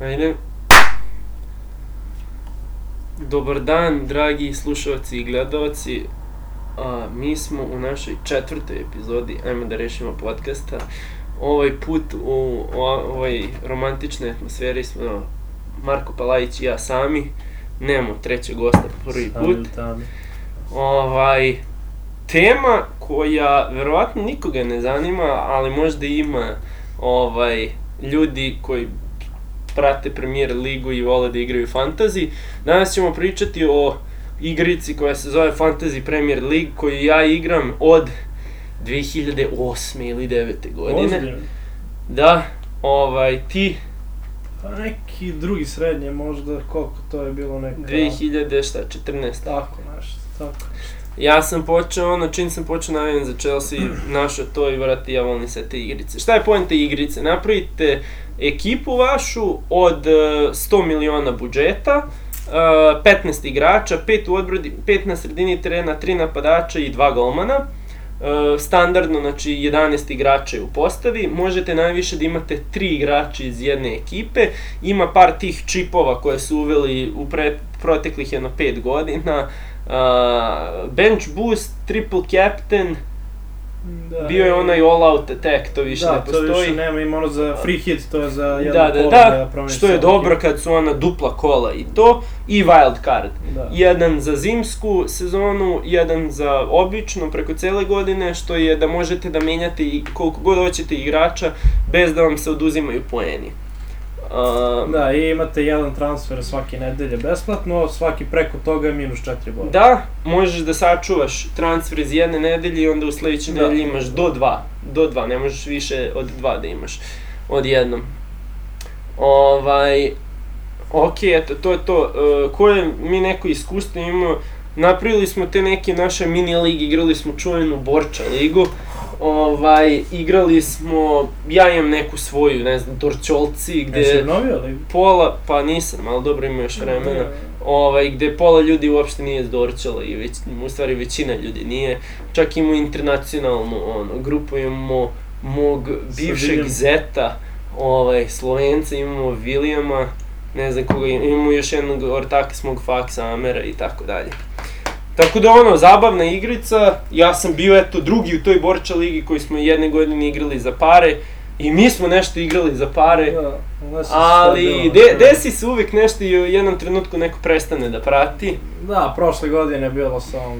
Ajde. Dobar dan, dragi slušalci i gledalci. A, mi smo u našoj četvrtoj epizodi Ajmo da rešimo podcasta. Ovaj put u ovoj romantičnoj atmosferi smo Marko Palajić i ja sami. Nemamo trećeg gosta prvi put. Ovaj, tema koja verovatno nikoga ne zanima, ali možda ima ovaj ljudi koji prate Premier ligu i vole da igraju fantasy. Danas ćemo pričati o igrici koja se zove Fantasy Premier League koju ja igram od 2008. ili 9. godine. Ozbiljno. Da, ovaj, ti Pa neki drugi srednje možda, koliko to je bilo neka... 2000, šta, 14. Tako, nešto, tako. Ja sam počeo, ono, čim sam počeo navijam za Chelsea, našao to i vrati, ja volim sve te igrice. Šta je pojenta igrice? Napravite ekipu vašu od e, 100 miliona budžeta, e, 15 igrača, 5 u odbrodi, 5 na sredini terena, 3 napadača i 2 golmana. E, standardno, znači 11 igrača je u postavi, možete najviše da imate 3 igrača iz jedne ekipe, ima par tih čipova koje su uveli u pre, proteklih jedno 5 godina, Uh, bench boost, triple captain, Da, bio je onaj all out attack, to više da, ne to postoji. više nema, ima ono za free hit, to je za jedno da, da, kolo da, promeniš što je dobro kad su ona dupla kola i to, i wild card. Da. Jedan za zimsku sezonu, jedan za običnu preko cele godine, što je da možete da menjate i koliko god hoćete igrača bez da vam se oduzimaju poeni. Uh, Da, i imate jedan transfer svake nedelje besplatno, svaki preko toga je minus 4 boda. Da, možeš da sačuvaš transfer iz jedne nedelje i onda u sledećoj Da. nedelji imaš do dva. Do dva, ne možeš više od dva da imaš odjednom. Ovaj, ok, eto, to je to. Uh, koje mi neko iskustvo imamo, napravili smo te neke naše mini ligi, igrali smo čuvenu Borča ligu. Ovaj, igrali smo, ja imam neku svoju, ne znam, Dorčolci, Gde... Jesi obnovio ali? pola, pa nisam, ali dobro ima još vremena ovaj, gde pola ljudi uopšte nije s Dorčela i već, u stvari većina ljudi nije. Čak imamo internacionalnu ono, grupu, imamo mog bivšeg zeta, ovaj, Slovenca, imamo Vilijama, ne znam koga, imamo još jednog ortaka s mog faksa, Amera i tako dalje. Tako da ono, zabavna igrica, ja sam bio eto drugi u toj Borča ligi koji smo jedne godine igrali za pare i mi smo nešto igrali za pare. Da, ono se Ali de, desi se uvijek nešto i u jednom trenutku neko prestane da prati. Da, prošle godine je bilo samo,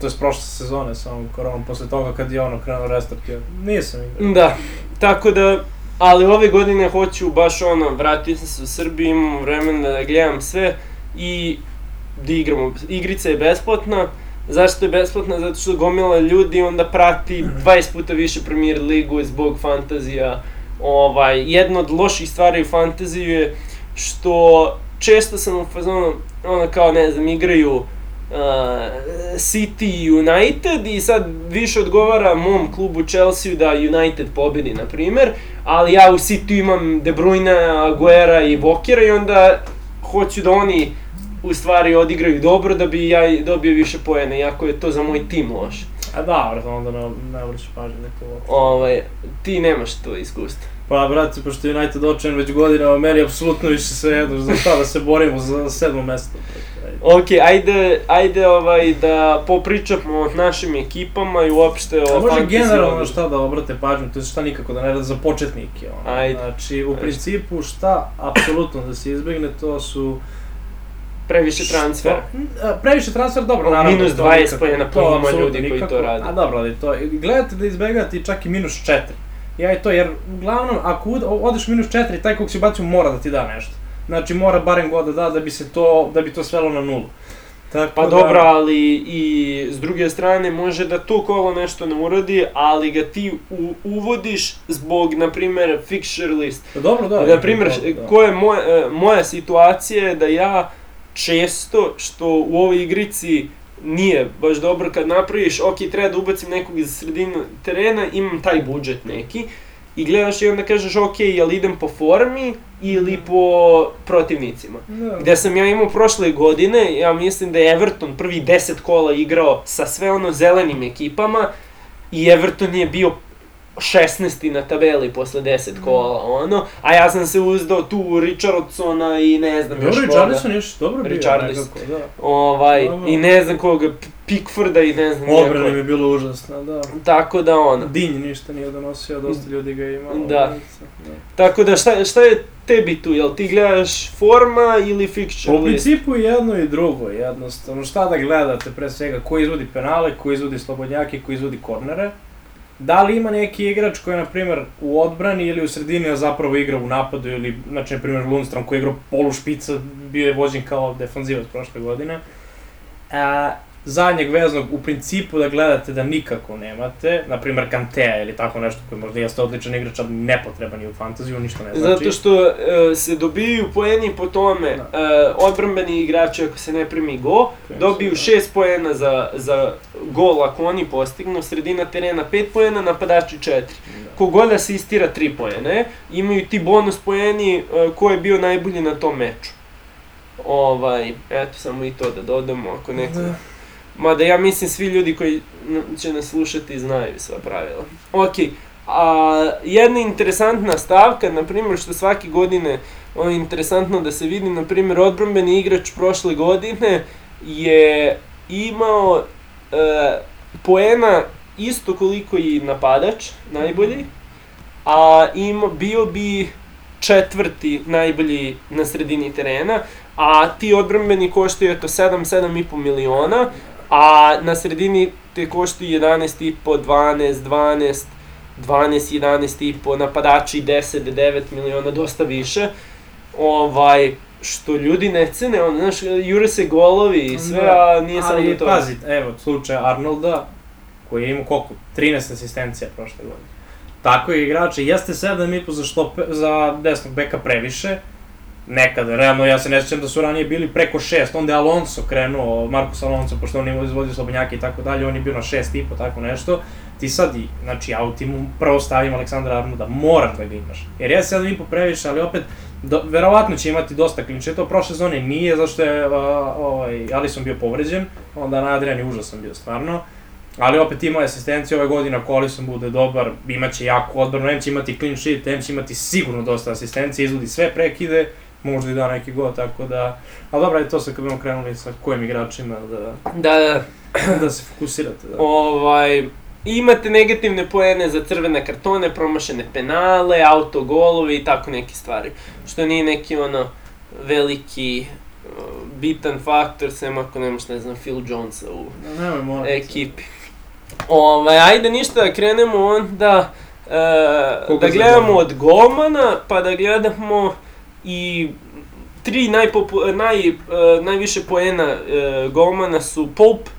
to je prošle sezone samo koronom, posle toga kad je ono krenuo restart, ja nisam igrao. Da, tako da, ali ove godine hoću baš ono, vratio sam se u Srbiju, imam vremena da gledam sve i da igramo. Igrica je besplatna, Zašto je besplatna? Zato što gomila ljudi onda prati 20 puta više Premier ligu zbog fantazija. Ovaj, jedna od loših stvari u fantaziju je što često sam u fazonu, ono kao ne znam, igraju uh, City i United i sad više odgovara mom klubu Chelsea da United pobedi, na primer, ali ja u City imam De Bruyne, Aguera i Walkera i onda hoću da oni u stvari odigraju dobro da bi ja dobio više poena, iako je to za moj tim loše. A da, brate, onda ne, ne vrši pažnje neko. Ovaj, ti nemaš to iskustvo. Pa, brate, pošto je United očajan već godinama, meni je apsolutno više sve jedno, za šta da se borimo za sedmo mesto. Ok, ajde, ajde ovaj, da popričamo o našim ekipama i uopšte o A može generalno šta da obrate pažnju, to je šta nikako da ne rade za početnike. Ono. Ajde. Znači, u Ajde. principu šta apsolutno da se izbegne, to su... Previše transfera. Što- a, Previše transfer, dobro, naravno. minus to 20 nikako- poena, to pa ima ljudi koji to rade. A dobro, ali to, gledate da izbegate čak i minus 4. Ja i to, jer uglavnom, ako odeš minus 4, taj kog si bacio mora da ti da nešto. Znači, mora barem god da da, da bi se to, da bi to svelo na nulu. Tako Pa da- dobro, ali i s druge strane može da to kolo nešto ne uradi, ali ga ti u, uvodiš zbog, na primer, fixture list. Pa dobro, da. Na primer, da. ko je moj, e, moja situacija je da ja često, što u ovoj igrici nije baš dobro kad napraviš, ok, treba da ubacim nekog iz sredine terena, imam taj budžet neki, i gledaš i onda kažeš, ok, jel idem po formi ili po protivnicima. Da. Gde sam ja imao prošle godine, ja mislim da je Everton prvi 10 kola igrao sa sve ono zelenim ekipama i Everton je bio 16. na tabeli posle 10 kola, ono, a ja sam se uzdao tu u Richardsona i ne znam još Dobro, koga. Richardson je još dobro bio nekako, da. Ovaj, Dobro. i ne znam koga, Pickforda i ne znam Obrana nijako. mi je bilo užasna, da. Tako da ono. Dinj ništa nije donosio, dosta ljudi ga ima. Da. da. Tako da šta, šta je tebi tu, jel ti gledaš forma ili U list? principu jedno i drugo, jednostavno. Šta da gledate pre svega, ko izvodi penale, ko izvodi slobodnjake, ko izvodi kornere. Da li ima neki igrač koji je, na primjer, u odbrani ili u sredini, a zapravo igra u napadu, ili, znači, na primjer, Lundstrom koji je igrao polu špica, bio je vođen kao defanzivac prošle godine. A, zadnjeg veznog, u principu da gledate da nikako nemate, na primjer Kantea ili tako nešto koji možda jeste odličan igrač, ali nepotreban je u fantaziju, ništa ne znači. Zato što e, se dobiju poeni po tome, e, odbrambeni igrači ako se ne primi go, Primi dobiju da. 6 poena za, za gol ako oni postignu, sredina terena 5 poena, napadači 4. Kogod asistira 3 poene, imaju ti bonus poeni e, ko je bio najbolji na tom meču. Ovaj, eto samo i to da dodamo ako neko... Da. Mada ja mislim svi ljudi koji će nas slušati znaju sva pravila. Ok, a jedna interesantna stavka, na primjer što svake godine ono je interesantno da se vidi, na primjer odbrambeni igrač prošle godine je imao e, poena isto koliko i napadač, najbolji, a ima, bio bi četvrti najbolji na sredini terena, a ti odbrambeni koštaju eto 7-7,5 miliona, a na sredini te koštaju 11,5, 12, 12, 12, 11,5, napadači 10, 9 miliona, dosta više. Ovaj, što ljudi ne cene, on, znaš, jure se golovi i sve, a nije samo Ali do toga. pazi, evo, slučaj Arnolda, koji je imao koliko? 13 asistencija prošle godine. Tako je igrače, jeste 7,5 za, štope, za desnog beka previše, nekada, realno ja se ne sjećam da su ranije bili preko 6, onda je Alonso krenuo, Marcos Alonso, pošto on je izvodio slobodnjake i tako dalje, on je bio na 6,5, tako nešto, ti sad, i, znači ja u timu prvo stavim Aleksandra Arnolda, moraš da ga imaš, jer je 7,5 previše, ali opet, do, verovatno će imati dosta klinčeta, prošle sezone nije, zašto je uh, ovaj, Alisson bio povređen, onda na Adrian je užasan bio stvarno, ali opet ima asistenciju ove godine, ako Alisson bude dobar, imaće jako odbranu, em će imati clean sheet, em će imati sigurno dosta asistencije, izvodi sve prekide, možda i da neki gol, tako da, ali dobro, je to sad kad budemo krenuli sa kojim igračima da, Da, da, da se fokusirate. Da. ovaj, imate negativne poene za crvene kartone, promašene penale, autogolove i tako neke stvari. Što nije neki ono veliki bitan faktor, sem ako nemaš, ne znam, Phil Jonesa u Nemoj moram. ekipi. Ovaj, ajde ništa, da krenemo onda Koga da gledamo od golmana, pa da gledamo i tri najpopu, naj, uh, najviše poena uh, golmana su Pope,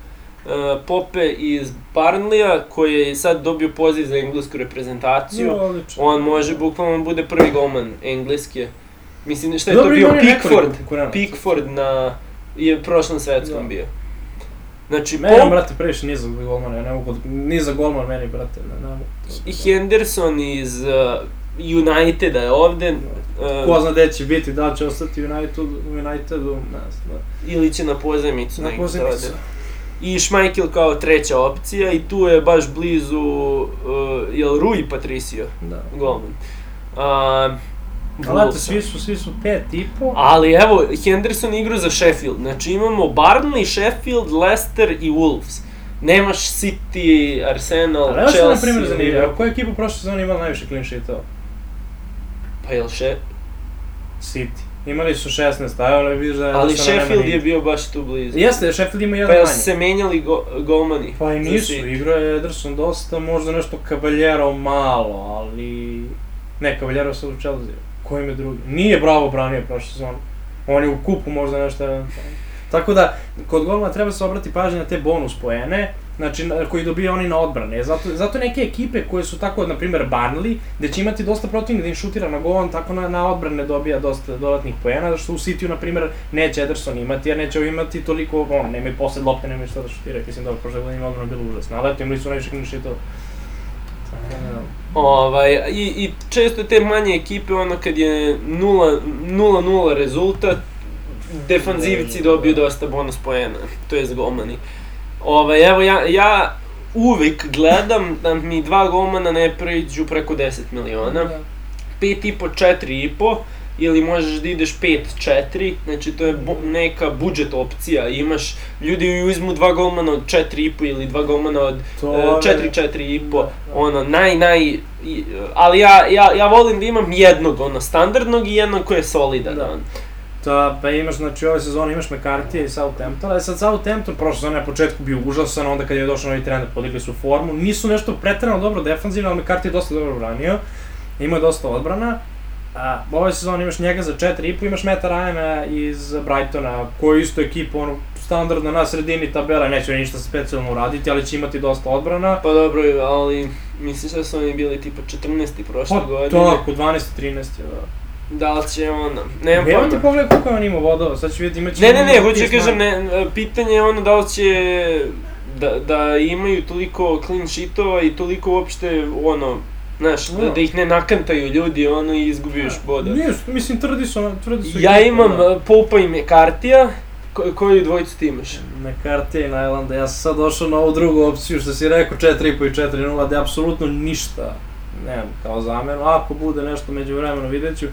uh, Pope iz Barnleya, koji je sad dobio poziv za englesku reprezentaciju. No, odlično. On može bukvalno bude prvi golman engleske. Mislim, šta je Dobro, to bio? Pickford. Pickford na je prošlom svetskom Da. bio. Znači, Meni, Pope brate, previše ni za golmana, ja ne mogu, ni za golman meni, brate, ne, ne mogu. Henderson iz uh, Uniteda je ovde. Ko Uh, zna gde će biti, da će ostati United, Unitedu, ne znam, da. ili će na pozemicu Na pozemicu. da ode. I Schmeichel kao treća opcija i tu je baš blizu, uh, jel Rui Patricio, Da. golman. Uh, Ali Wolvesa. svi su, svi su pet i po. Ali evo, Henderson igra za Sheffield. Znači imamo Barnley, Sheffield, Leicester i Wolves. Nemaš City, Arsenal, Ali evo što Chelsea. na primjer zanimljivo, koja ekipa prošle sezone imala najviše clean sheetova? Pa jel še... City. Imali su 16, a evo vidiš da Ali Sheffield je bio baš tu blizu. Jeste, Sheffield ima Pa jedan jel manje. su se menjali go, golmani? Pa i nisu, igrao je Ederson dosta, možda nešto Caballero malo, ali... Ne, Caballero se u Chelsea. Ko im je drugi? Nije bravo branio prošle sezone. On je u kupu možda nešto. Tako da, kod golmana treba se obrati pažnje na te bonus poene, znači na- koji dobije oni na odbrane. Zato, zato neke ekipe koje su tako, na primjer, Barnley, gde će imati dosta protivnika da im šutira na gol, on tako na, na odbrane dobija dosta dodatnih poena, zato što u City-u, na primjer, neće Ederson imati, jer neće imati toliko, on, nemaju posled lopte, nemaju šta da šutira, mislim da prošle godine ima odbrana bilo užasno, ali eto, imali su najviše kliniše to. Ovaj, i, I često te manje ekipe, ono kad je 0-0 rezultat, defanzivci dobiju dosta bonus poena, to jest golmani. Ovaj, evo ja, ja uvek gledam da mi dva golmana ne pređu preko 10 miliona. Da. 5,5, 4,5 ili možeš da ideš 5-4, znači to je neka budžet opcija, imaš, ljudi uzmu dva golmana od 4,5 ili dva golmana od To e, je- 4-4,5, Da, da. ono, naj, naj, i- ali ja, ja, ja volim da imam jednog, ono, standardnog i jednog koji je solidan, Da. ono. Da, pa imaš, znači ove sezone imaš McCarthy i Southampton, a sad Southampton prošle sezone na početku bio užasan, onda kad je došao novi trener podigli su formu, nisu nešto pretrano dobro defanzivno, ali McCarthy je dosta dobro branio, imao je dosta odbrana, a ove sezone imaš njega za 4,5, imaš Meta Ryana iz Brightona, koji je isto ekipa, ono, standardno na sredini tabela, neće ništa specijalno uraditi, ali će imati dosta odbrana. Pa dobro, ali misliš da su oni bili tipa 14. prošle Pa godine? tako, 12-13 je, da. Da li će ono, nemam Nema ti pojma. pogled koliko je on imao vodova, sad će vidjeti, imaće... Ne, ne, ne, hoću da kažem, ne, pitanje je ono da li će da, da imaju toliko clean sheetova i toliko uopšte, ono, znaš, da, Da. ih ne nakantaju ljudi, ono, i izgubiš boda. Nije, mislim, tvrdi su, tvrdi su... Ja imam da. uh, Popa i Mekartija, ko, koju dvojicu ti imaš? McCarthy i Najlanda, ja sam sad došao na ovu drugu opciju, što si rekao 4,5 i 4,0, da je apsolutno ništa, nemam kao zamenu, ako bude nešto među vremenu vidjet ću.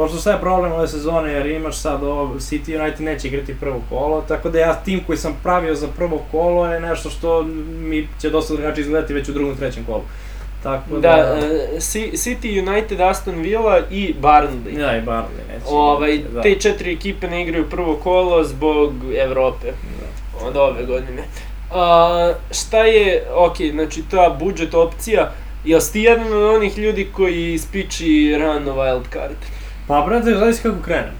Pošto je problem ove sezone, jer imaš sad ovo, City United neće igrati prvo kolo, tako da ja tim koji sam pravio za prvo kolo je nešto što mi će dosta drugačije izgledati već u drugom, trećem kolu. Tako da... Da, Si- City, United, Aston Villa i Barnley. Ja i Barnley neće Ovaj, da. te četiri ekipe ne igraju prvo kolo zbog Evrope. Da. od ove godine. A, šta je, ok, znači ta budžet opcija, jel si jedan od onih ljudi koji ispiči rano wild card? Pa, brate, zavisi kako krenem.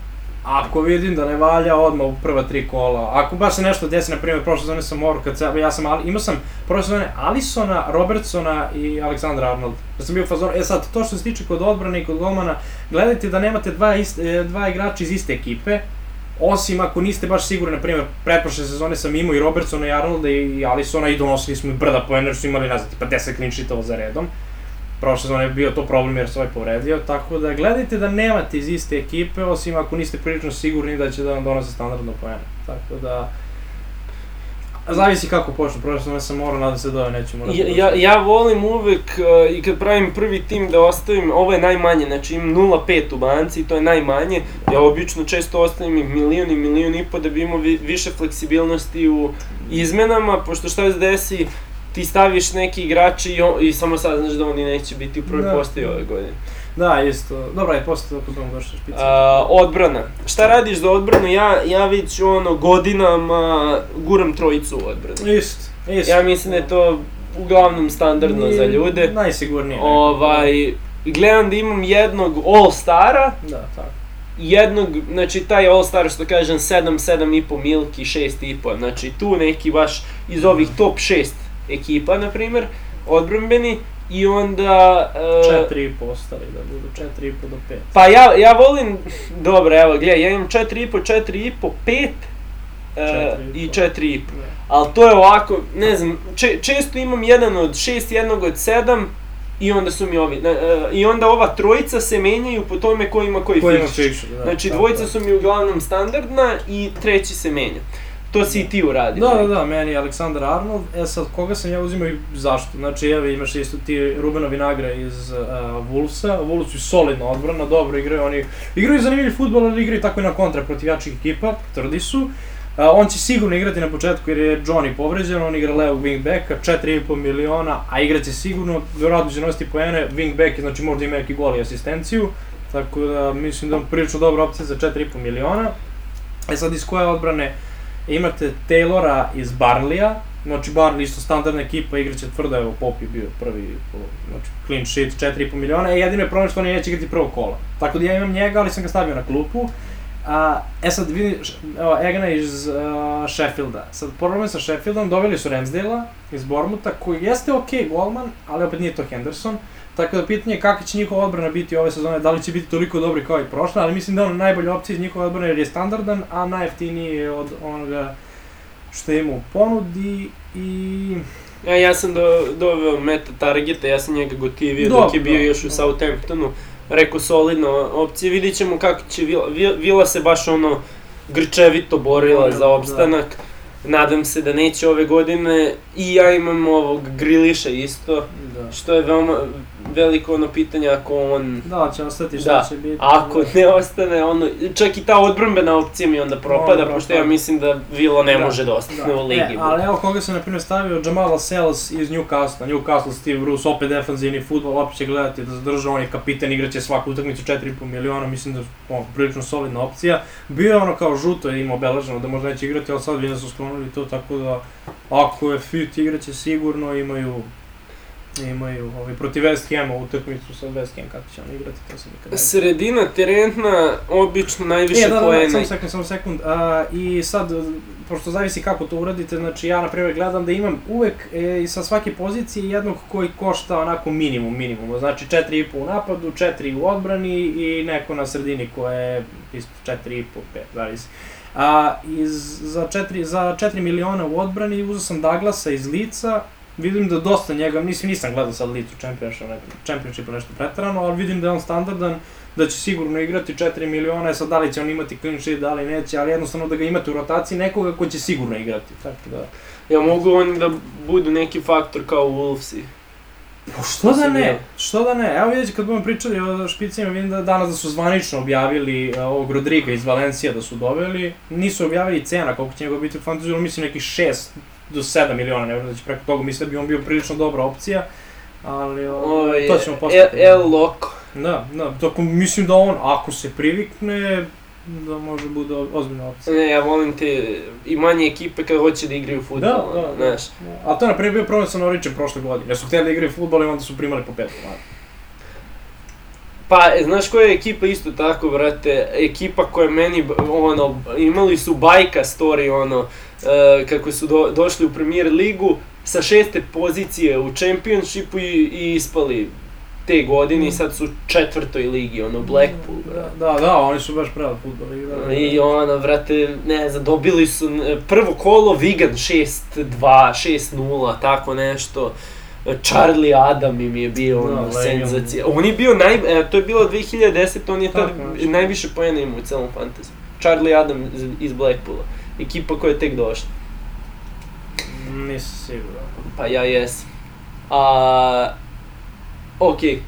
Ako vidim da ne valja odmah u prva tri kola, ako baš se nešto desi, na primjer, prošle sezone sam se, ja sam, imao sam prošle sezone Alisona, Robertsona i Aleksandra Arnold. Da sam bio u fazonu, e sad, to što se tiče kod odbrane i kod golmana, gledajte da nemate dva, ist, e, dva igrača iz iste ekipe, osim ako niste baš sigurni, na primjer, pretprošle sezone sam imao i Robertsona i Arnolda i Alisona i donosili smo i brda poena, jer imali, ne znam, tipa 10 clean sheetova za redom prošle sezone je bio to problem jer se ovaj povredio, tako da gledajte da nemate iz iste ekipe, osim ako niste prilično sigurni da će da vam donose standardno poene. Tako da, zavisi kako počnu, prošle sezone sam morao, nadam se da ove neću morati. Ja, ja, ja volim uvek uh, i kad pravim prvi tim da ostavim, ovo je najmanje, znači imam 0,5 u banci, to je najmanje. Ja obično često ostavim i milion i milion i po da bi imao vi, više fleksibilnosti u izmenama, pošto šta se desi, ti staviš neki igrači i, on, i samo sad znaš da oni neće biti u prvoj Da. postaji ove godine. Da, isto. Dobro, aj posle ako budemo došli špice. A, odbrana. Šta radiš za odbranu? Ja, ja već ono godinama guram trojicu u odbranu. Isto, isto. Ja mislim da je to uglavnom standardno za Nije ljude. Najsigurnije. neko. Ovaj, gledam da imam jednog All-Stara, Da, tako. jednog, znači taj All-Star što kažem 7, 7,5 milki, 6,5, znači tu neki baš iz ovih top 6 ekipa, na primer, odbrambeni, i onda... e, 4,5 ostali da budu, 4,5 do 5. Pa ja, ja volim, dobro, evo, gledaj, ja imam 4,5, 4,5, 5 e, i 4,5. Ali to je ovako, ne znam, če, često imam jedan od 6, jednog od 7 i onda su mi ovi, e, i onda ova trojica se menjaju po tome ko ima koji Ko ima fixture. fixture, da. Znači dvojica je. su mi uglavnom standardna i treći se menja. To si i ti uradio. Da, da, da, meni je Aleksandar Arnold, e sad koga sam ja uzimao i zašto? Znači evo imaš isto ti Rubenovi nagre iz uh, Wolvesa, Wolves su solidna odbrana, dobro igraju, oni igraju zanimljiv futbol, ali igraju tako i na kontra protiv jačih ekipa, tvrdi su. Uh, on će sigurno igrati na početku jer je Johnny povređen, on igra levog wingbacka, 4,5 miliona, a igraće sigurno, vjerojatno će nositi poene, wingback je znači možda ima neki gol i asistenciju, tako da mislim da je prilično dobra opcija za 4,5 miliona. E sad iz koje odbrane imate Taylora iz Barnleya, znači Barnley isto standardna ekipa, igraće tvrdo, evo Pop je bio prvi, znači clean sheet, 4,5 miliona, e jedino je problem što oni neće igrati prvo kola. Tako da ja imam njega, ali sam ga stavio na klupu. A, e sad vidiš, evo, Egana iz uh, Sheffielda. Sad, problem je sa Sheffieldom, doveli su Ramsdale-a iz Bormuta, koji jeste ok golman, ali opet nije to Henderson. Tako da pitanje je kakva će njihova odbrana biti ove sezone, da li će biti toliko dobri kao i prošle, ali mislim da je on najbolja opcija iz njihove odbrane jer je standardan, a najjeftiniji je od onoga što ima u ponudi i... Ja, ja sam do, doveo meta targeta, ja sam njega gotivio Dobro, dok je bio dobro, još u. Southamptonu. Rekao solidna opcija, vidit ćemo kako će Vila, Vi- Vila se baš ono grčevito borila Borila, za opstanak. Nadam se da neće ove godine i ja imam ovog Griliša isto, Da. što je veoma veliko ono pitanje ako on Da, će ostati šta Da, će biti. Ako ne ostane, ono, čak i ta odbrambena opcija mi onda propada, Ono, pošto ja propada. mislim da Vilo ne Da, može da ostane u ligi. E, ali evo koga sam na primjer stavio, Jamala Sales iz Newcastle. Newcastle, Steve Bruce, opet defanzivni futbol, opet će gledati da zadrža, on je kapiten, igraće svaku utakmicu 4,5 miliona, mislim da je prilično solidna opcija. Bio je ono kao žuto je imao obeleženo da možda neće igrati, ali sad vidim da su sklonili to, tako da ako je fit igraće sigurno, imaju imaju ovaj, protiv West Hama utakmicu sa West Ham, kako će on igrati, to sam nikad ne vidio. Sredina terena, obično najviše E, da, da, da, poena. samo sekund, samo sekund. A, I sad, pošto zavisi kako to uradite, znači ja na primjer gledam da imam uvek e, sa svake pozicije jednog koji košta onako minimum, minimum. Znači 4,5 u napadu, 4 u odbrani i neko na sredini koje je isto 4,5, 5, zavisi. A, iz, za, 4, za 4 miliona u odbrani uzeo sam Douglasa iz Lica, vidim da dosta njega, mislim nisam gledao sad Licu Championship, ne, Championshipu nešto pretarano, ali vidim da je on standardan, da će sigurno igrati 4 miliona, e sad da li će on imati clean sheet, da li neće, ali jednostavno da ga imate u rotaciji nekoga ko će sigurno igrati, tako da... Ja mogu oni da budu neki faktor kao Wolvesi. Pa što da ne, što da ne, evo vidjet kad budemo pričali o špicima, vidim da danas da su zvanično objavili uh, ovog Rodriga iz Valencija da su doveli, nisu objavili cena koliko će njegov biti u fantaziju, mislim nekih 6 do 7 miliona, ne znam da će preko toga, mislim da bi on bio prilično dobra opcija, ali o, to ćemo El, postati. El Loco. Da, da, tako mislim da on, ako se privikne, da može bude ozbiljna opcija. Ne, ja volim te i manje ekipe kad hoće da igraju futbol. Da, da, da. znaš. A to je na primjer bio problem sa Norwichom prošle godine. Jer su htjeli da igraju futbol i onda su primali po pet komada. Pa, znaš koja je ekipa isto tako, brate, ekipa koja meni, ono, imali su bajka story, ono, e, kako su do, došli u premier ligu sa šeste pozicije u čempionšipu i, i ispali te godine i Mm. sad su u četvrtoj ligi, ono, Blackpool, Da, brate. da, da, oni su baš pravi futbol. i da, I da. ono, vrate, ne znam, dobili su prvo kolo Vigan 6-2, 6-0, tako nešto. Charlie Adam im je bio Da, ono, legenda. senzacija. On je bio naj... E, to je bilo 2010, on je tad Tako najviše pojena imao u celom fantasy. Charlie Adam iz, Blackpoola. Ekipa koja je tek došla. Nisam siguran. Pa ja jesam. A... Okej,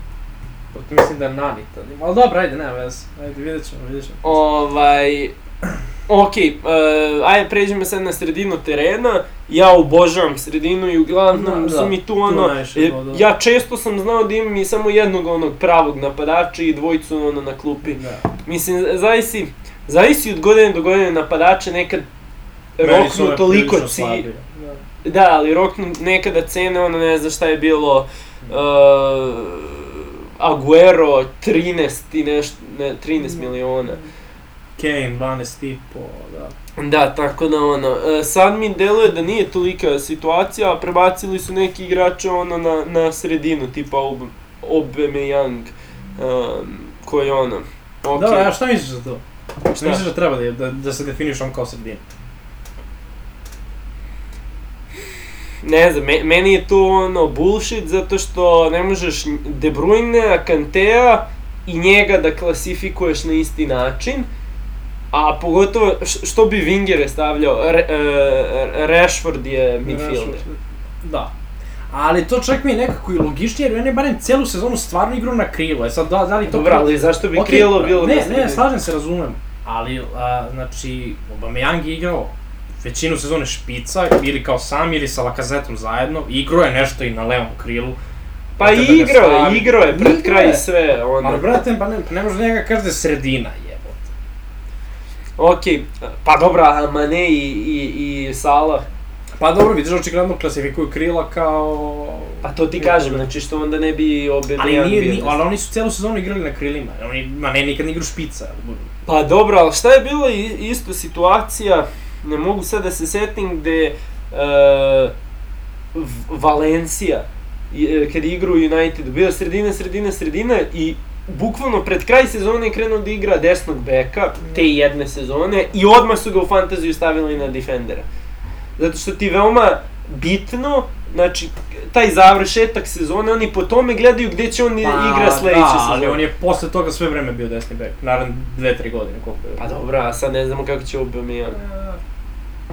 Proto mislim da je Nani tad ima. Ali dobro, ajde, nema veze. Ajde, vidjet ćemo, vidjet ćemo. Ovaj, ok, uh, ajde pređemo sad na sredinu terena, ja obožavam sredinu i uglavnom Da, su da, mi tu tu ono, najviše e, to, da. ja često sam znao da imam i samo jednog onog pravog napadača i dvojicu ono na klupi. Da. Mislim, zavisi, zavisi od godine do godine napadača, nekad roknu toliko ci... Da. Da, ali roknu nekada cene, ono ne znam šta je bilo, uh, Aguero 13 i nešto, ne, 13 miliona. Kane, 12 i po, da. Da, tako da ono, e, sad mi deluje da nije tolika situacija, a prebacili su neki igrače ono na, na sredinu, tipa Ob Aubameyang, um, koji ono, ok, Dobro, a šta misliš za to? Šta Šta? misliš da treba da, da, da se definiš on kao sredina? ne znam, me, meni je to ono bullshit zato što ne možeš De Bruyne, Kantea i njega da klasifikuješ na isti način, a pogotovo što bi Wingere stavljao, Re, e, Rashford je midfielder. Da. Ali to čak mi je nekako i logičnije, jer on je barem celu sezonu stvarno igrao na krilo. E sad, da, da li to... Dobro, ali zašto bi Okej, krilo bilo Ne, ne, slažem se, razumem. Ali, a, znači, Aubameyang je igrao većinu sezone špica, ili kao sam, ili sa Lakazetom zajedno. Igrao je nešto i na levom krilu. Pa Brate, da igrao je, igrao je pred kraj je. sve, Ali, ono. brate, pa ne, pa ne može da njega kaže da je sredina, jebote. Okej, pa dobra, Mane i, i, i Salah, Pa dobro, vidiš, očigledno klasifikuju krila kao... pa to ti kažem, znači što onda ne bi Ali, Aubameyang nije, bio. ni, ali oni su celu sezonu igrali na krilima. Oni, ma ne, nikad ne igraju špica. Pa dobro, ali šta je bila i- isto situacija, ne mogu sad da se setim gde uh, Valencija, e, kad igra u United, bila sredina, sredina, sredina i bukvalno pred kraj sezone je krenuo da igra desnog beka, te jedne sezone, i odmah su ga u fantaziju stavili na defendera. Zato što ti veoma bitno, znači, taj završetak sezone, oni po tome gledaju gde će on igra sledeće da, sezone. ali on je posle toga sve vreme bio desni bek. Naravno, dve, tri godine, koliko je. Pa dobro, a sad ne znamo kako će Aubameyang.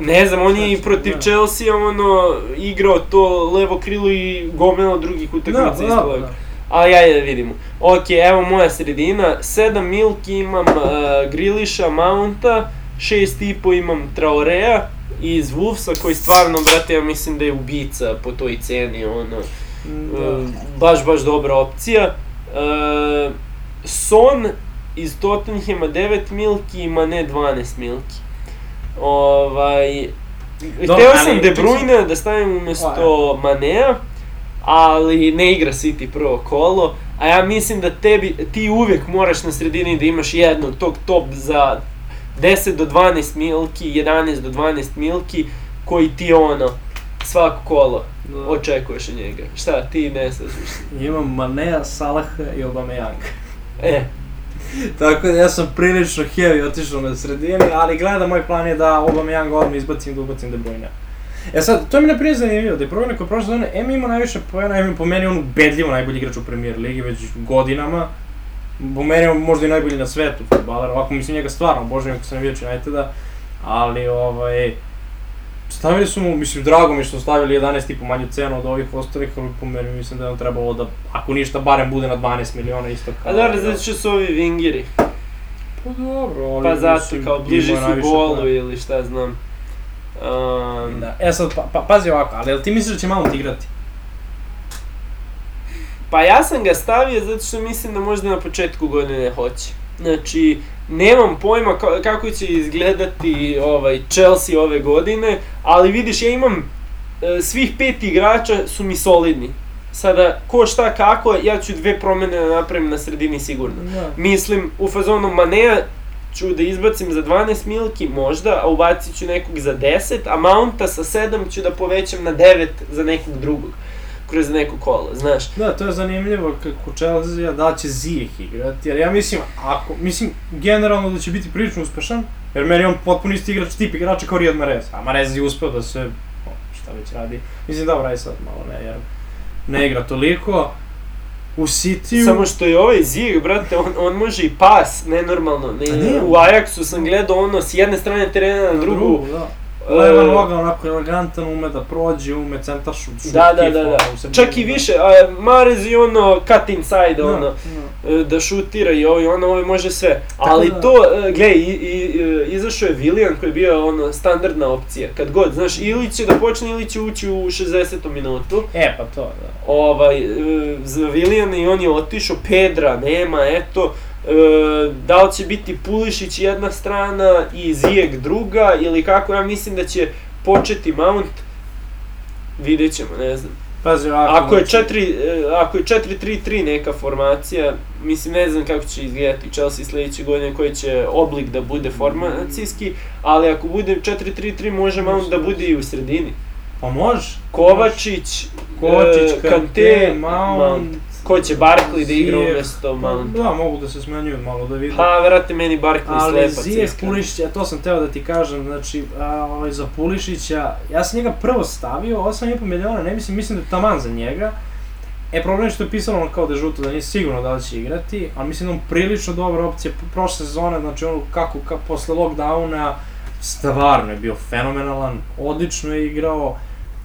Ne znam, on je i protiv da. Chelsea ono igrao to levo krilo i gomila drugih utakmica Da, da, da. Ali ajde da vidimo. Ok, evo moja sredina, 7 milki imam uh, Griliša, Mounta, 6,5 imam Traorea iz Wolvesa koji stvarno, brate, ja mislim da je ubica po toj ceni, ono, uh, baš, baš dobra opcija. Uh, Son iz Tottenhama 9 milki i Mane 12 milki. Ovaj, hteo sam De. Bruyne da stavim umesto Manea, ali ne igra City prvo kolo, a ja mislim da tebi, ti uvijek moraš na sredini da imaš jednog tog top za 10 do 12 milki, 11 do 12 milki, koji ti ono, svako kolo Da. očekuješ od njega. Šta, ti ne slažeš se? Imam Manea, Salaha i Aubameyang. E, Tako da ja sam prilično heavy otišao na sredini, ali gledam, moj plan je da Aubameyang odmah izbacim, da ubacim De Bruyne. E sad, to mi ne prije zanimljivo, De Bruyne koji prošle sezone, M ima najviše pojena, M je po meni on ubedljivo najbolji igrač u Premier Ligi već godinama. Po meni je on možda i najbolji na svetu futbaler, ovako mislim njega stvarno obožavam kako sam vidio Uniteda, ali ovaj, Stavili su mu, mislim, drago mi što su stavili 11,5 manju cenu od ovih ostalih, ali po meni mislim da je on trebalo da, ako ništa, barem bude na 12 miliona isto kao... a dobro, zato što su ovi vingiri, Pa dobro, ali pa zato mislim, kao bliži su golu ili šta znam. Um, Da. E sad, pa, pa, pazi ovako, ali jel ti misliš da će Mount igrati? Pa ja sam ga stavio zato što mislim da možda na početku godine hoće. Znači, nemam pojma ka- kako će izgledati ovaj Chelsea ove godine, ali vidiš, ja imam e, svih pet igrača su mi solidni. Sada, ko šta kako, ja ću dve promene da napravim na sredini sigurno. Da. Mislim, u fazonu Manea ću da izbacim za 12 milki možda, a ubacit ću nekog za 10, a Mounta sa 7 ću da povećam na 9 za nekog drugog kroz neko kolo, znaš. Da, to je zanimljivo kako Chelsea, da će Ziyech igrati, jer ja mislim, ako, mislim, generalno da će biti prilično uspešan, jer meni on potpuno isti igrač, tip igrača kao Riyad Mahrez, a Mahrez je uspeo da se, o, šta već radi, mislim dobro, aj sad malo ne, jer ne igra toliko, u City-u... Samo što je ovaj Ziyech, brate, on, on može i pas, nenormalno. Ne, nije. u Ajaxu sam gledao ono s jedne strane terena na drugu. da. E, Leva noga, onako elegantan, ume da prođe, ume centar šut, šut Da, da, da, da. u. Čak i više, a Marez i ono cut inside, Da, ono, da. e, da šutira i ovo i ono, ovo može sve. Tako Ali da- to, e, gle, i, i, izašao je Willian koji je bio ono standardna opcija. Kad god, znaš, ili će da počne ili će ući u 60. minutu. E, pa to, da. ovaj, za Willian i on je otišao, Pedra nema, eto, da li će biti Pulišić jedna strana i Zijek druga, ili kako, ja mislim da će početi Mount, vidjet ćemo, ne znam. Pazi, ovako, Ako je znači- 4, e, ako je 4-3-3 neka formacija, mislim ne znam kako će izgledati Chelsea sledeće godine, koji će oblik da bude formacijski, ali ako bude 4-3-3 može Mount da bude i u sredini. Pa može. Kovačić, Kovačić, e, Kante, Mount. Ko će Barkley da igra Ziyech. umesto Mount? Da, mogu da se smenjuju malo da vidim. Pa, vrate, meni Barkley Ali slepac. Zijek iskreno. Pulišić, to sam teo da ti kažem, znači, a, ovaj, za Pulišića, ja sam njega prvo stavio, 8,5 miliona, ne mislim, mislim da je taman za njega. E, problem je što je pisalo ono kao da je žuto, da nije sigurno da li će igrati, ali mislim da on prilično dobra opcija, prošle sezone, znači ono kako, kako posle lockdowna, stvarno je bio fenomenalan, odlično je igrao,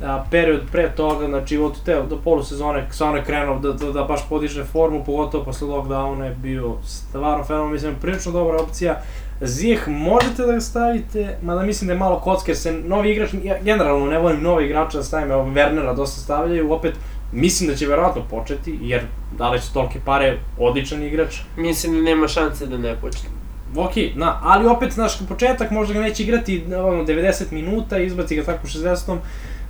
a, period pre toga, znači od te, do polusezone, stvarno je krenuo da, da, da baš podiže formu, pogotovo posle lockdowna je bio stvarno fenomen, mislim, prilično dobra opcija. Zijeh možete da ga stavite, mada mislim da je malo kocka, jer se novi igrač, ja generalno ne volim nove igrače da stavim, evo Wernera dosta stavljaju, opet mislim da će verovatno početi, jer da su tolike pare, odličan igrač. Mislim da nema šanse da ne počne. Ok, na, ali opet, znaš, početak možda ga neće igrati ono, 90 minuta, izbaci ga tako u 60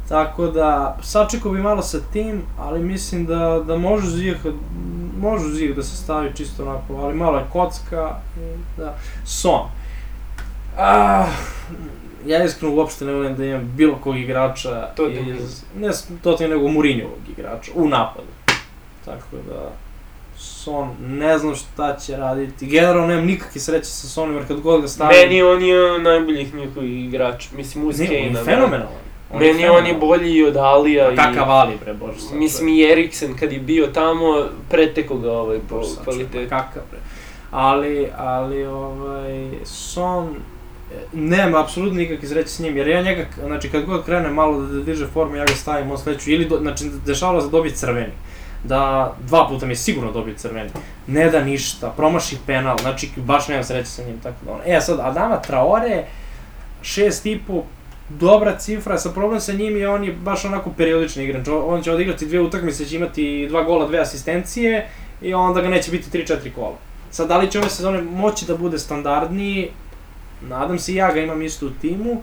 Tako da, sačekao bi malo sa tim, ali mislim da, da može Zijeh, može Zijeh da se stavi čisto onako, ali malo je kocka, da, Son. Ah, ja iskreno uopšte ne volim da imam bilo kog igrača Tottenham. iz, ne s- Tottenham, nego Mourinhovog igrača, u napadu. Tako da, Son, ne znam šta će raditi. Generalno nemam nikakve sreće sa Sonom, jer kad god ga stavim... Meni on je najboljih njihovih igrača, mislim uz Ne, on je Kane-a. fenomenalan. On Meni on je bolji i od Alija. I- kakav Ali, bre, bože sad. Mislim i Eriksen kad je bio tamo, preteko ga ovaj po kvalitetu. Kakav, bre. Ali, ali, ovaj, Son, nema apsolutno nikakve sreće s njim, jer ja njega, znači kad god krene malo da diže formu, ja ga stavim u sledeću, ili, do, znači, dešavalo se da dobije crveni. Da, dva puta mi sigurno dobije crveni. Ne da ništa, promaši penal, znači baš nema sreće sa njim, tako da ono. E, sad, Adama Traore, šest i po, dobra cifra, sa problem sa njim je on je baš onako periodični igrač, on će odigrati dve utakmice, će imati dva gola, dve asistencije i onda ga neće biti 3-4 kola. Sad, da li će ove sezone moći da bude standardniji, nadam se ja ga imam isto u timu,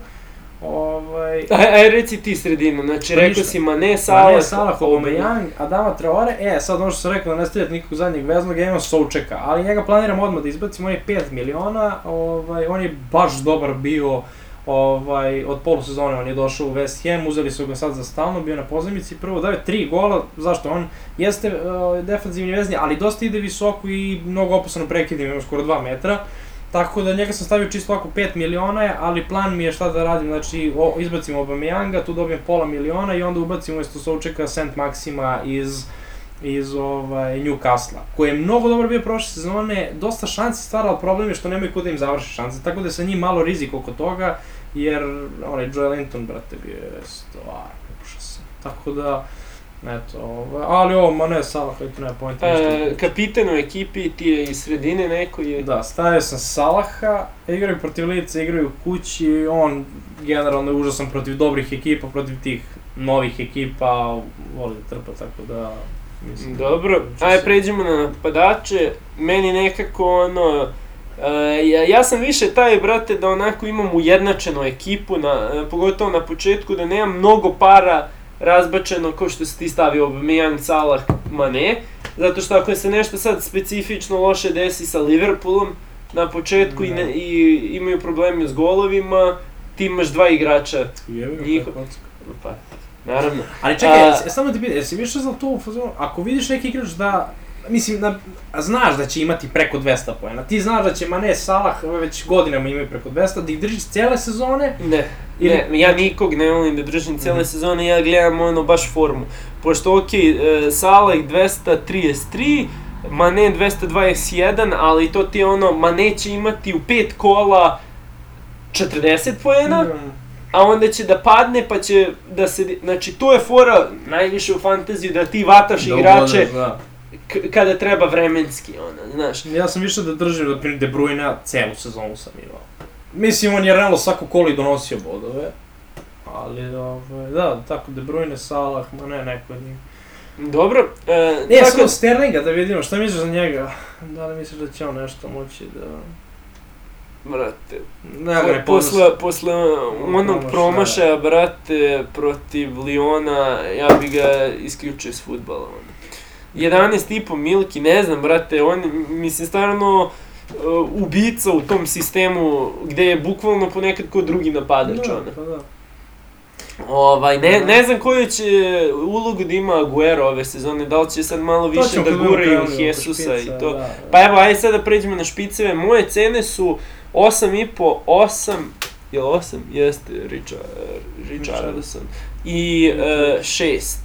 Ovaj... Aj, aj reci ti sredinu, znači Pa rekao si Mane, Salah, Mane, Salah, Aubameyang, Adama Traore, e, sad ono što sam rekao, da ne stavljate nikog zadnjeg veznog, ja imam Součeka, ali njega planiram odmah da izbacim, on je 5 miliona, ovaj, on je baš dobar bio, ovaj, od polusezone on je došao u West Ham, uzeli su ga sad za stalno, bio na pozemici, prvo dao je 3 gola, zašto? On jeste uh, defanzivni vezni, ali dosta ide visoko i mnogo opasano prekidim, ima skoro 2 metra, Tako da njega sam stavio čisto ovako 5 miliona, ali plan mi je šta da radim, znači o, izbacim Aubameyanga, tu dobijem pola miliona i onda ubacim umjesto Součeka Saint Maxima iz iz ovaj, Newcastle, koji je mnogo dobro bio prošle sezone, dosta šansi stvara, ali problem je što nemaju kod da im završi šanse, tako da sa njim malo rizik oko toga, jer onaj Joel Linton, brate, bio je stvar, užasan. Tako da, eto, ovaj, ali ovo, ma ne, Salah, to nema pojenta ništa. E, kapitan u ekipi ti je iz sredine neko je... Da, stavio sam Salaha, igraju protiv lica, igraju kući, on generalno je užasan protiv dobrih ekipa, protiv tih novih ekipa, voli da trpa, tako da... Mislim, Dobro, da ajde pređemo na napadače. Meni nekako ono... Uh, ja, ja sam više taj, brate, da onako imam ujednačenu ekipu, na, e, pogotovo na početku, da nemam mnogo para razbačeno kao što si ti stavio Aubameyang, Salah, Mane. Zato što ako se nešto sad specifično loše desi sa Liverpoolom na početku i, Da. ne, i imaju problemi s golovima, ti imaš dva igrača, Jebi ga, Njiho- kako kocka. pa, naravno. Ali čekaj, A- samo ti pitam, jesi više za to ako vidiš neki igrač da, mislim, da, znaš da će imati preko 200 poena, ti znaš da će Mane, Salah, već godinama imaju preko 200, da ih držiš cijele sezone, Ne, Ili- ne, ja nikog ne volim da držim cijele Mhm. sezone, ja gledam ono baš formu. Pošto, ok, e, Salah 233, Mane 221, ali to ti je ono, Mane će imati u pet kola 40 poena, a onda će da padne pa će da se, znači to je fora najviše u fantaziju da ti vataš Da igrače ubodeš, da. kada treba vremenski, ono, znaš. Ja sam više da držim, da primjer, De Bruyne celu sezonu sam imao. Mislim, on je realno svako kolo i donosio bodove. Ali, ovaj, da, tako, De Bruyne, Salah, ma ne, neko od njih. Dobro, e, Ne, tako- samo Sterlinga da vidimo, šta misliš za njega? Da li misliš da će on nešto moći da... brate, Ne, ne posle, posle onog Promašaja. brate, protiv Liona, ja bi ga isključio s futbala. Ono. 11,5 milki, ne znam, brate, on, mislim, stvarno, uh, ubica u tom sistemu gde je bukvalno ponekad ko drugi napadač, Da, ono. pa da. Ovaj, ne, Da. ne znam koju će ulogu da ima Aguero ove sezone, da li će sad malo više da guraju Jesusa i to. da, da. Pa evo, ajde sad da pređemo na špiceve. Moje cene su 8,5, 8, jel 8? Jeste, Richard, Richardson. I e, 6.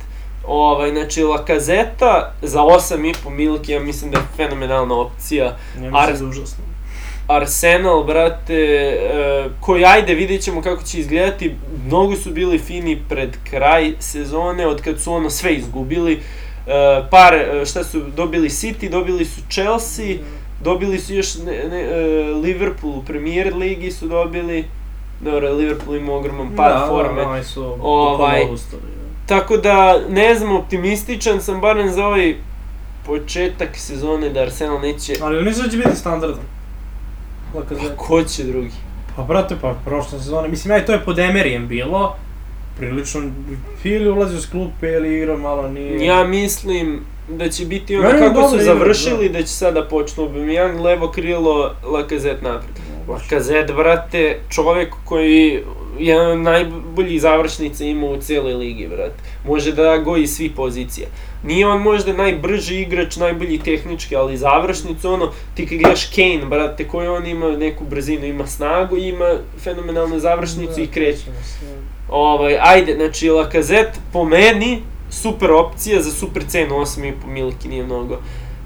Ovaj, znači, Lakazeta za 8,5 milki, ja mislim da je fenomenalna opcija. Ja Ar- mislim da je užasno. Arsenal, brate, e, koji ajde, vidjet ćemo kako će izgledati, mnogo su bili fini pred kraj sezone, od kad su ono sve izgubili. E, par, šta su dobili City, dobili su Chelsea, dobili su još ne, ne, e, Liverpool u Premier Ligi su dobili. Dobro, Liverpool ima ogroman pad da, forme. Da, oni su Ovaj, ustali, da. Tako da, ne znam, optimističan sam barem za ovaj početak sezone da Arsenal neće... Ali mislim da će biti standardan. Pa Lakazet. ko će drugi? Pa brate, pa prošle sezone, mislim, aj to je pod Emerijem bilo, prilično, ili ulazio s klupe ili igra malo nije... Ja mislim da će biti ono kako su dobro igra, završili, da će sada počnu Aubameyang, levo krilo, Lacazette napred. Lacazette, brate, čovek koji je najboljih završnica ima u cijeloj ligi, brate. Može da goji svi pozicija. Nije on možda najbrži igrač, najbolji tehnički, ali završnicu, ono, ti kad gledaš Kane, brate, koji on ima neku brzinu, ima snagu, ima fenomenalnu završnicu i kreće. Ovaj, ajde, znači Lacazette po meni super opcija za super cenu 8,5 milki, nije mnogo.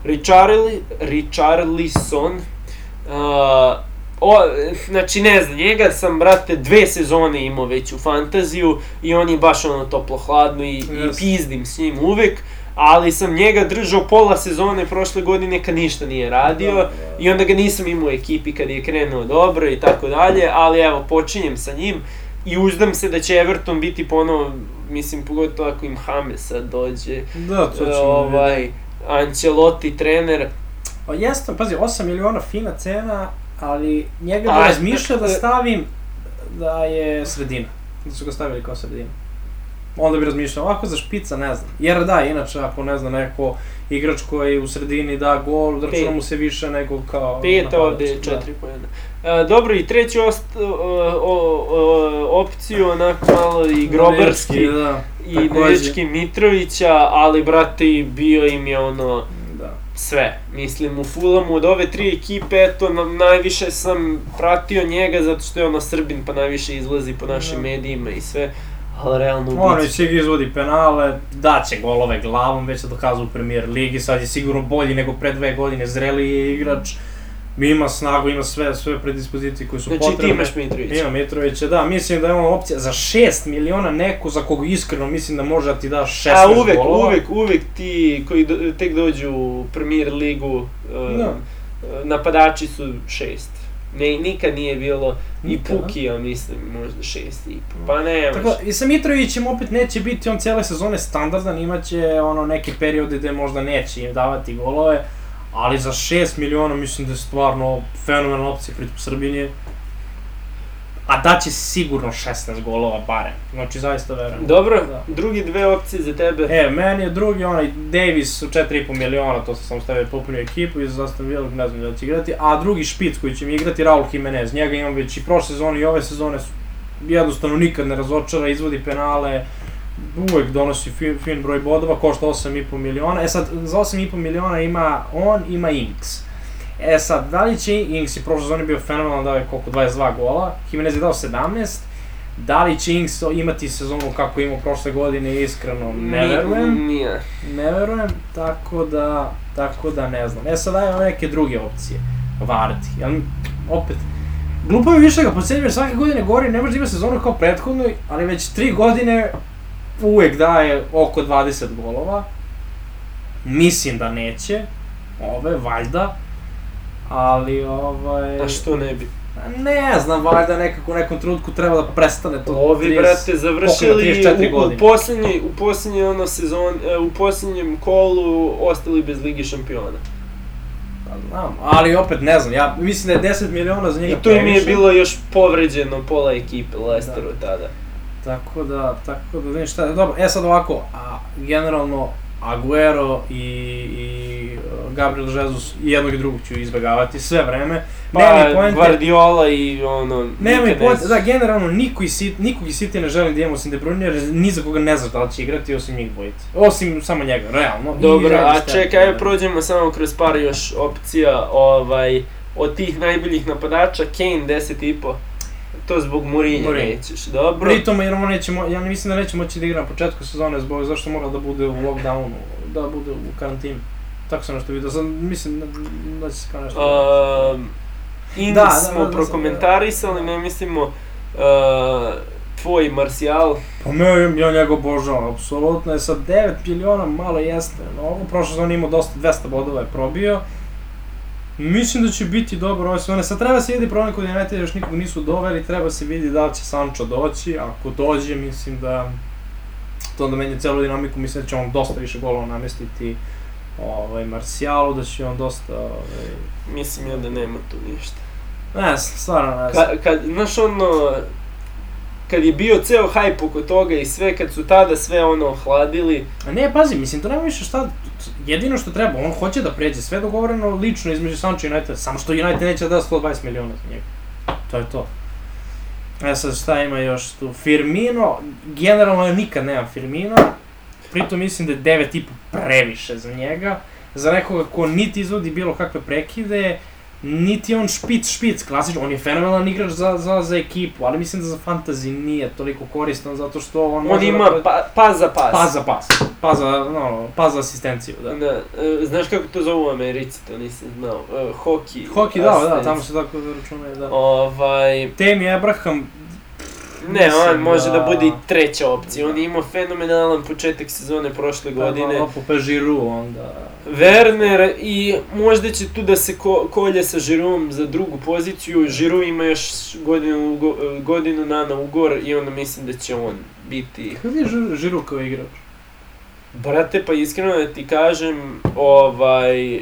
Richarli, Richarlison, uh, O, znači ne znam, njega sam, brate, dve sezone imao već u fantaziju i on je baš ono toplo hladno i, i Yes. pizdim s njim uvek, ali sam njega držao pola sezone prošle godine kad ništa nije radio Da, da. i onda ga nisam imao u ekipi kad je krenuo dobro i tako dalje, ali evo, počinjem sa njim i uzdam se da će Everton biti ponovo, mislim, pogotovo ako im James sad dođe, Da, to ćemo vidjeti. ovaj, Ancelotti trener, Pa jeste, pazi, 8 miliona fina cena, ali njega bi razmišljao da e, stavim da je sredina. Da su ga stavili kao sredina. Onda bi razmišljao, ovako za špica ne znam. Jer da, inače ako ne znam neko igrač koji u sredini da gol, računa Pet. mu se više nego kao Pet ovde da. četiri pojena. E, dobro, i treći ost, o, o, o, opciju, onako malo i grobarski, da. i. Dečki Mitrovića, ali brate, bio im je ono Da. sve. Mislim, u Fulamu od ove tri ekipe, eto, na, najviše sam pratio njega zato što je ono Srbin, pa najviše izlazi po našim Da. medijima i sve. Ali realno ubica. već uvijek izvodi penale, daće golove glavom, već se dokazao u premier ligi, sad je sigurno bolji nego pre dve godine, zreli je igrač, ima snagu, ima sve, sve predispozicije koje su Znači potrebne. ti imaš Mitrovića. Ima Mitrovića, da, mislim da je on opcija za 6 miliona neko za koga iskreno mislim da može da ti da 16 A uvek, golova. uvek, uvek ti koji do, tek dođu u Premier ligu, um, Da. napadači su šest. Ne, nikad nije bilo i Nikad, da. Pukija, mislim, možda šest i po. Pa ne, Tako, i sa Mitrovićem opet neće biti on cijele sezone standardan, imaće ono neke periode gde možda neće im davati golove, ali za 6 miliona mislim da je stvarno fenomenalna opcija pritom Srbin je. A daće sigurno 16 golova barem, znači zaista verujem. Dobro, Da. drugi dve opcije za tebe. E, meni je drugi onaj Davis u 4,5 miliona, to sam stavio popunio ekipu i za Aston Villa ne znam da će igrati, a drugi špic koji će mi igrati Raul Jimenez, njega imam već i prošle sezone i ove sezone, su- jednostavno nikad ne razočara, izvodi penale, uvek donosi fin, fin broj bodova, košta 8,5 miliona, e sad za 8,5 miliona ima on, ima Inks. E sad, da li će Inks i prošle sezone bio fenomenalan, dao je koliko, 22 gola, Jimenez je dao 17, Da li će Inks imati sezonu kako je imao prošle godine, iskreno ne verujem. Nije. Ne verujem, tako da, tako da ne znam. E sad dajemo neke druge opcije. Varti, jel, opet, glupo mi više ga podsjetim jer svake godine govori ne može da ima sezonu kao prethodnoj, ali već tri godine uvek daje oko 20 golova. Mislim da neće, ove, valjda, ali ovaj... A što ne bi? Ne znam, valjda nekako u nekom trenutku treba da prestane to. Ovi, 30 brate, završili 34 u, posljednjoj, u posljednjoj ono sezon, e, u posljednjem kolu ostali bez Ligi šampiona. Pa znam, ali opet ne znam, ja mislim da je 10 miliona za njega I tu im je bilo još povređeno pola ekipe Lesteru tada. Tako da, tako da, vidim šta je, dobro, e sad ovako, a generalno Aguero i, i uh, Gabriel Jesus i jednog i drugog ću izbjegavati sve vreme. Nema Pa, poente, Guardiola i ono... nema nikad poente, da, generalno niko iz, City- nikog iz City ne želim da imamo osim De Bruyne, jer ni za koga ne znaš da li će igrati osim njih dvojice. Osim samo njega, realno. I Dobro, a čekaj, ajde da. prođemo samo kroz par još opcija, ovaj, od tih najboljih napadača, Kane 10,5. To zbog Mourinho Mourinho. nećeš, dobro? Pritom, jer on neće, mo- ja ne mislim da neće moći da igra na početku sezone zbog zašto mora da bude u lockdownu, da bude u karantinu. Tako sam nešto vidio, sam, mislim da, da će se kao nešto... Um, Ings Da, da, smo da, da, prokomentarisali, ne mislimo, uh, tvoj Martial, Pa me, ja njega obožavam, apsolutno je sa 9 miliona malo jeste, mnogo, prošle sezone imao dosta, 200 bodova je probio. Mislim da će biti dobro ove sezone, sad treba se vidi problem kod United, još nikog nisu doveli, treba se vidi da li će Sancho doći, ako dođe, mislim da to onda menja celu dinamiku, mislim da će on dosta više golova namestiti ovaj, Marcialu, da će on dosta, ovaj, mislim ja da nema tu ništa. ne stvarno ne znam. Ka, kad, znaš ono, kad je bio ceo hajp oko toga i sve, kad su tada sve ono ohladili, A ne, pazi, mislim, to nema više šta, jedino što treba, on hoće da pređe, sve dogovoreno lično između Sancho i United, samo što United neće da da 120 miliona za njega. To je to. E sad šta ima još tu? Firmino, generalno ja nikad nemam Firmino, pritom mislim da je 9,5 previše za njega, za nekoga ko niti izvodi bilo kakve prekide, niti on špic, špic, klasično, on je fenomenalan igrač za, za, za ekipu, ali mislim da za fantasy nije toliko koristan zato što on, On može ima da... pa, pas za pas. Pas za pas, pas za, no, pas za asistenciju, da. Da, e, znaš kako to zovu u Americi, to nisam znao. E, hoki. Hoki, da, da, tamo se tako računaju, da. Ovaj, Temi Abraham, ne, on Mislim može da, da- bude i treća opcija. On je imao fenomenalan početak sezone prošle godine. Da, pa Žiru onda... Werner i možda će tu da se ko, kolje sa Žirom za drugu poziciju. Žiru ima još godinu, ugo- godinu dana ugor i onda mislim da će on biti Kako je Žiru, Žiru kao igrač? Brate, pa iskreno da ti kažem, ovaj...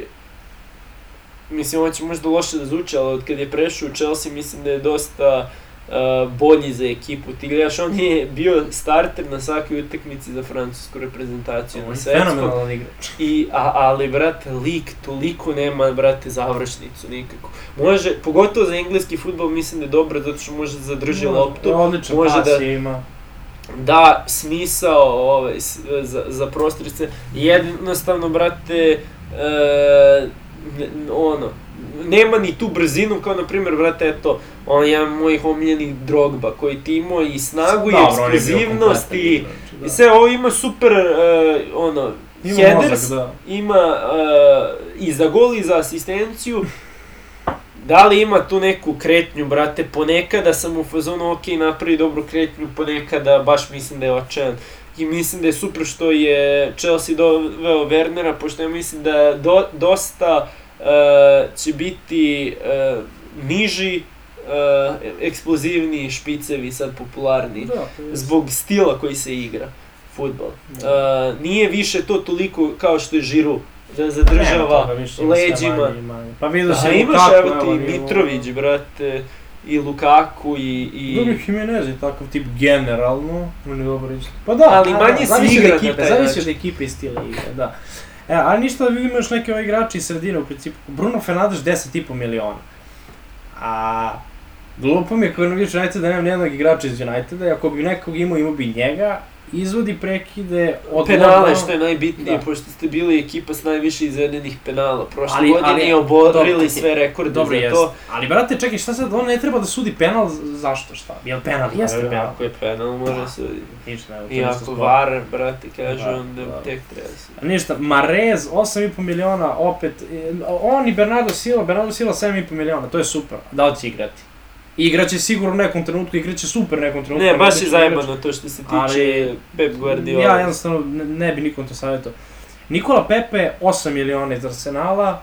Mislim, on će možda loše da zvuči, ali od kad je prešao u Chelsea, mislim da je dosta uh, bolji za ekipu. Ti gledaš, on je bio starter na svakoj utakmici za francusku reprezentaciju na svetskom. I, a, ali, brate, lik toliko nema, brate, završnicu nikako. Može, pogotovo za engleski futbol, mislim da je dobro, zato što može da zadrži loptu Odličan može pas da- ima. da smisao ovaj, za, za prostorice. Jednostavno, brate, e, ono, nema ni tu brzinu kao na primjer, brate, eto, on je jedan mojih omiljenih drogba koji ti imao i snagu i je bio eksplozivnost i, igrač, da. i sve ovo ima super, e, ono, Ima headers, mozak, da. ima e, i za gol i za asistenciju. Da li ima tu neku kretnju, brate, ponekada sam u fazonu, ok, napravi dobru kretnju, ponekada baš mislim da je očajan. I mislim da je super što je Chelsea doveo Wernera, pošto ja mislim da do, dosta će biti e, niži, e, eksplozivniji špicevi sad popularni Da, zbog stila koji se igra futbol. Da. Uh, nije više to toliko kao što je Žiru, da zadržava više, sve leđima. manje manje. Pa vidio se imaš evo ti Mitrović, brate, i Lukaku i... i... Dobro, Jimenez je takav tip generalno, on je dobar isto. Pa da, Ali manje da, se igra na zavisi od ekipe i stila igre, da. E, ali ništa da vidimo još neke ove igrače iz sredine u principu. Bruno Fernandes 10,5 miliona. A glupo mi je kao navijač United da nemam nijednog igrača iz Uniteda ako bi nekog imao, imao bi njega. Izvodi prekide od Penale, što je najbitnije, Da. pošto ste bili ekipa s najviše izvedenih penala. Prošle Ali- godine ali- i oborili dobro, sve rekorde Dobro, za jest. to. Ali, brate, čekaj, šta sad, on ne treba da sudi penal, zašto, šta? Jel penal? Jeste penal. Ako je penal, može Da. se... Ništa, to I ako. VAR, brate, kaže, Da, onda da. tek treba se... Ništa, Marez 8,5 miliona, opet, e, on i Bernardo Silva, Bernardo Silva 7,5 miliona, to je super. Da li će igrati? Igraće sigurno u nekom trenutku, igraće super nekom trenutku. Ne, baš je igrati. zajebano to što se tiče Ali- Pep Guardiola. Ja jednostavno ne, ne bi nikom to savjetao. Nikola Pepe 8 miliona iz Arsenala,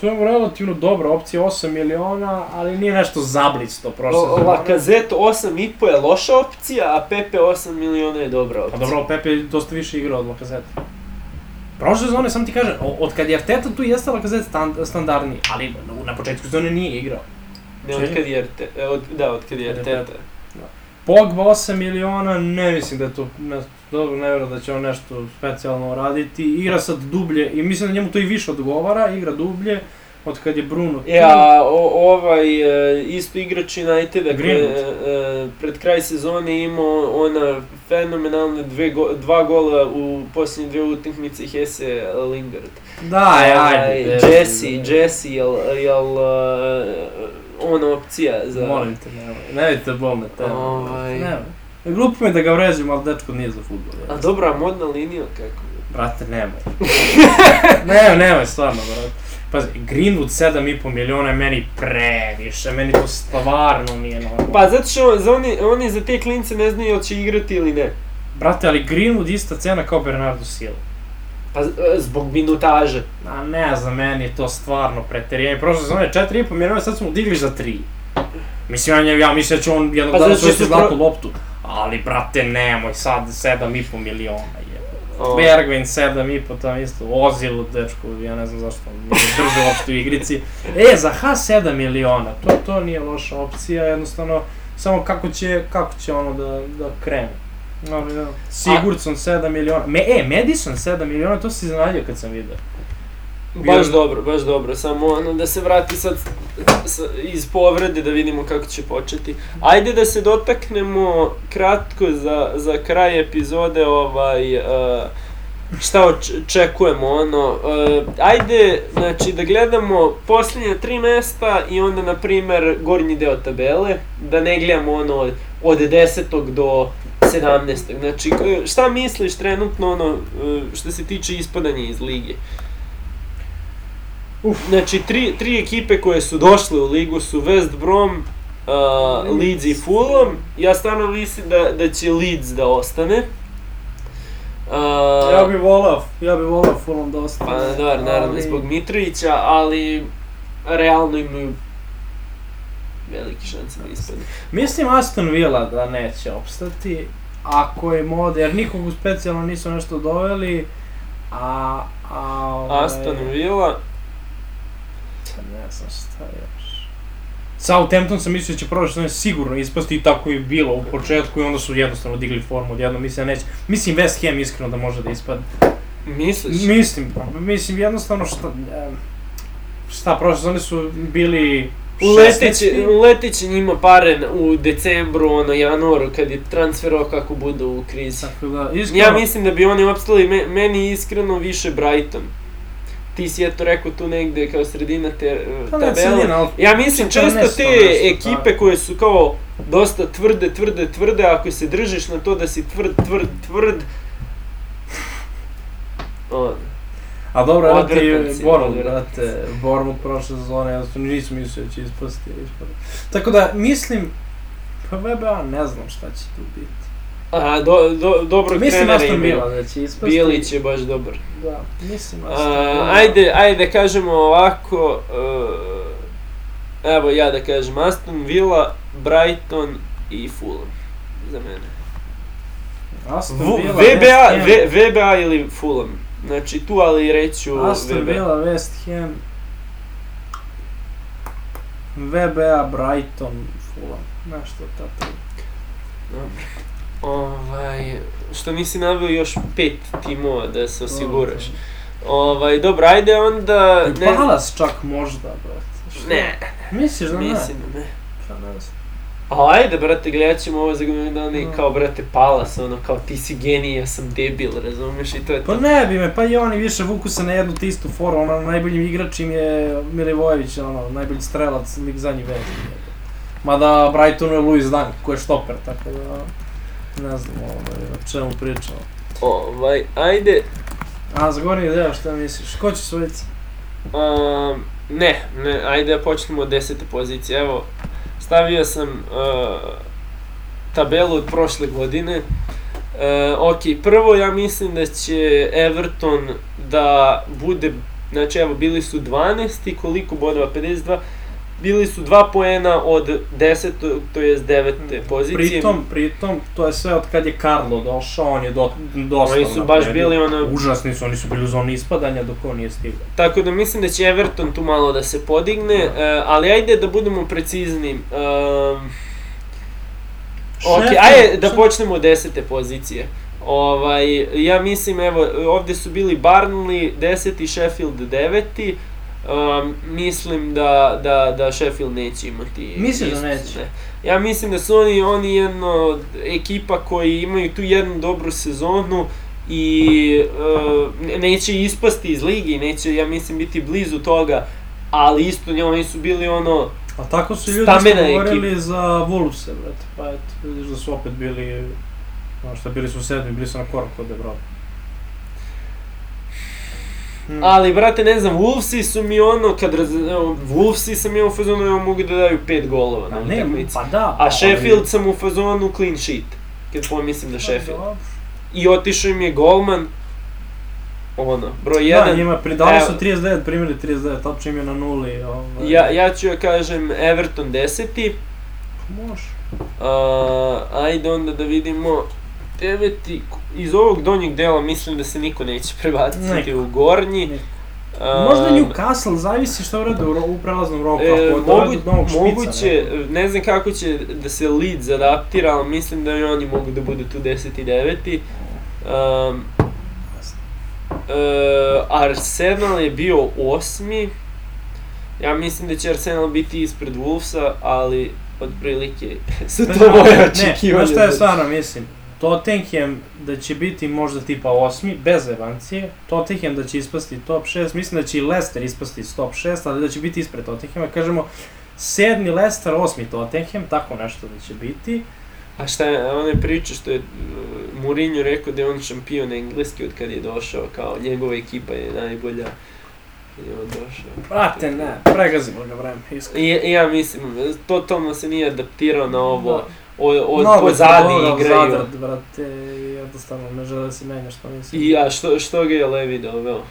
to je relativno dobra opcija, 8 miliona, ali nije nešto zablisto prošle sezone. Lacazette 8,5 je loša opcija, a Pepe 8 miliona je dobra Pa opcija. dobro, Pepe je dosta više igrao od Lacazette. Prošle sezone, sam ti kažem, od kad je Arteta tu jeste Lacazette stand, standardniji, ali na početku sezone nije igrao. Ne, od kad je Arte, e, od, da, od kad je Arteta. Arteta. Pogba 8 miliona, ne mislim da je to, ne, dobro, ne vjerujem da će on nešto specijalno raditi. Igra sad dublje i mislim da njemu to i više odgovara, igra dublje od kad je Bruno tu. Ja, o, ovaj e, isto igrač Uniteda koji je Greenwood. e, pred kraj sezone imao ona fenomenalne dve go, dva gola u posljednje dve utakmice Hesse Lingard. Da, aj, Ovaj, ajde. Jesse, Jesse, jel, jel e, ona opcija za... Molim te, nemoj, nemojte bolne teme. Ovaj. Nemoj. Glupo mi da ga vređam, ali dečko nije za futbol. A dobra, modna linija kako? Brate, nemoj. nemoj, nemoj, stvarno, brate. Pazi, Greenwood 7,5 miliona je meni previše, meni to stvarno nije normalno. Pa zato što za oni, oni za te klince ne znaju jel će igrati ili ne. Brate, ali Greenwood ista cena kao Bernardo Silva. Pa e, zbog minutaže. A ne znam, meni je to stvarno preterivanje. Prošle sezone 4,5 miliona, sad smo digli za 3. Mislim, ja, ja mislim da će on jednog Pa dana što osvojiti su zlatnu pro- loptu. Ali, brate, nemoj, sad 7,5 miliona je. O, Bergvin 7,5 tam isto, Ozil, dečko, ja ne znam zašto nije držao uopšte u igrici. E, za H 7 miliona, to, to nije loša opcija, jednostavno, samo kako će, kako će ono da, da krene. No, ja. Sigurdsson 7 miliona, Me, e, Madison 7 miliona, to se iznenadio kad sam vidio. Baš dobro, baš dobro, samo ono da se vrati sad iz povrede da vidimo kako će početi. Ajde da se dotaknemo kratko za, za kraj epizode ovaj uh, šta očekujemo, ono, uh, ajde, znači, da gledamo posljednje tri mesta i onda, na primer, gornji deo tabele, da ne gledamo ono od, od 10. do 17. Znači, šta misliš trenutno, ono, uh, što se tiče ispadanja iz lige? Uf. Znači, tri, tri ekipe koje su došle u ligu su West Brom, uh, Leeds i Fulham. Ja stvarno mislim da, da će Leeds da ostane. Uh, ja bih volao, ja bih volao Fulham da ostane. Pa dobar, naravno ali... zbog Mitrovića, ali realno imaju velike šanse da ispadne. Mislim Aston Villa da neće opstati, ako je mod, jer nikog specijalno nisu nešto doveli, a... a ovaj... Aston Villa... Ne znam šta još. Southampton sam mislio da će prošle sezone sigurno ispasti i tako je bilo u početku i onda su jednostavno digli formu odjedno, mislim da neće. Mislim West Ham iskreno da može da ispadne. Misliš? Mislim, pa, mislim jednostavno šta, šta prošle sezone su bili Uleteće, uleteće njima pare u decembru, ono, januaru, kad je transfero kako bude u krizi. Tako da, iskreno... Ja mislim da bi oni opstali, meni iskreno više Brighton ti si eto rekao tu negde kao sredina te pa tabela. Ja mislim često te ekipe koje su kao dosta tvrde, tvrde, tvrde, ako se držiš na to da si tvrd, tvrd, tvrd, on. A dobro, evo ti Bournemouth, brate, Bournemouth prošle sezone, sam nisu mislio da će ispasti. Tako da, mislim, pa VBA ne znam šta će tu biti. A, do, do, dobro mislim trenera imaju. Mislim da će ispasti. Bijelić je baš dobar. Da, mislim Aston Ajde, ajde kažemo ovako, uh, evo ja da kažem, Aston Villa, Brighton i Fulham, za mene. Aston Villa, VBA, v, VBA ili Fulham, znači tu ali reću Aston. Villa, West Ham, VBA, Brighton, Fulham, nešto tako. Dobro. Ovaj, što nisi naveo još pet timova da se osiguraš. Ovaj, dobro, ajde onda... Ne... Palas čak možda, brate. Što? Ne. Misliš da ne? Mislim da ne. Pa ne znam. A ajde, brate, gledat ćemo ovo za godinu dana i kao, brate, Palas, ono, kao ti si genij, ja sam debil, razumeš, i to je pa to. Pa ne bi me, pa i oni više vuku se na jednu te istu foru, ono, najboljim igračim je Milivojević, ono, najbolji strelac, lik zadnji već. Mada Brighton je Luis Dunk, ko je štoper, tako da ne znam ovaj, o čemu pričamo. Ovaj, ajde. A, za gornji deo, šta misliš? Ko će svojica? Um, ne, ne, ajde da počnemo od desete pozicije. Evo, stavio sam uh, tabelu od prošle godine. Uh, ok, prvo ja mislim da će Everton da bude, znači evo bili su 12 koliko bodova, 52, bili su dva poena od 10, to je 9. pozicije. Pritom, pritom, to je sve od kad je Carlo došao, on je do, dosta Oni su baš bili ono... Užasni su, oni su bili u zoni ispadanja dok on nije stigao. Tako da mislim da će Everton tu malo da se podigne, da. uh, ali ajde da budemo precizni. Uh, ok, ajde da počnemo od 10. pozicije. Ovaj, ja mislim, evo, ovde su bili Barnley 10. Sheffield 9. Um, mislim da, da, da Sheffield neće imati... Mislim da neće. Ne. Ja mislim da su oni, oni jedno ekipa koji imaju tu jednu dobru sezonu i uh, neće ispasti iz ligi, neće, ja mislim, biti blizu toga, ali isto oni su bili ono... A tako su ljudi što govorili za Wolves, brate, pa eto, vidiš da su opet bili, ono što bili su sedmi, bili su na korak od Evropa. Hmm. Ali, brate, ne znam, Wolvesi su mi ono, kad raz... Wolvesi sam imao u fazonu da mogu da daju pet golova na ne, pa da. A Sheffield ali... sam u fazonu clean sheet, kad pomislim da Sheffield. I otišao im je golman, ono, broj 1. Da, njima pridali su 39, primili 39, tačno im je na nuli. Ovaj. Ja, ja ću ja kažem Everton 10. Može. Uh, ajde onda da vidimo deveti, iz ovog donjeg dela mislim da se niko neće prebaciti u gornji. Neko. Možda Newcastle, zavisi što urade u, u prelaznom roku, e, ako mogu, novog špica. Moguće, ne. ne znam kako će da se Leeds adaptira, ali mislim da i oni mogu da budu tu 10 i 9. Um, uh, Arsenal je bio osmi. Ja mislim da će Arsenal biti ispred Wolvesa, ali otprilike su to moje očekivanje. Ne, znaš šta je stvarno mislim? Tottenham da će biti možda tipa osmi, bez zebancije, Tottenham da će ispasti top 6, mislim da će i Leicester ispasti iz top 6, ali da će biti ispred Tottenhama, kažemo, sedmi Leicester, osmi Tottenham, tako nešto da će biti. A šta je, one priče što je uh, Mourinho rekao da je on šampion engleski od kad je došao, kao njegova ekipa je najbolja. I on došao. Brate, ne, pregazimo ga vreme, iskreno. I, ja mislim, totalno se nije adaptirao na ovo, Da. Od, od Mnogo pozadi igraju. Zadrat, brate, i jednostavno ne žele da se menja što mislim. I a što, što ga je Levi doveo?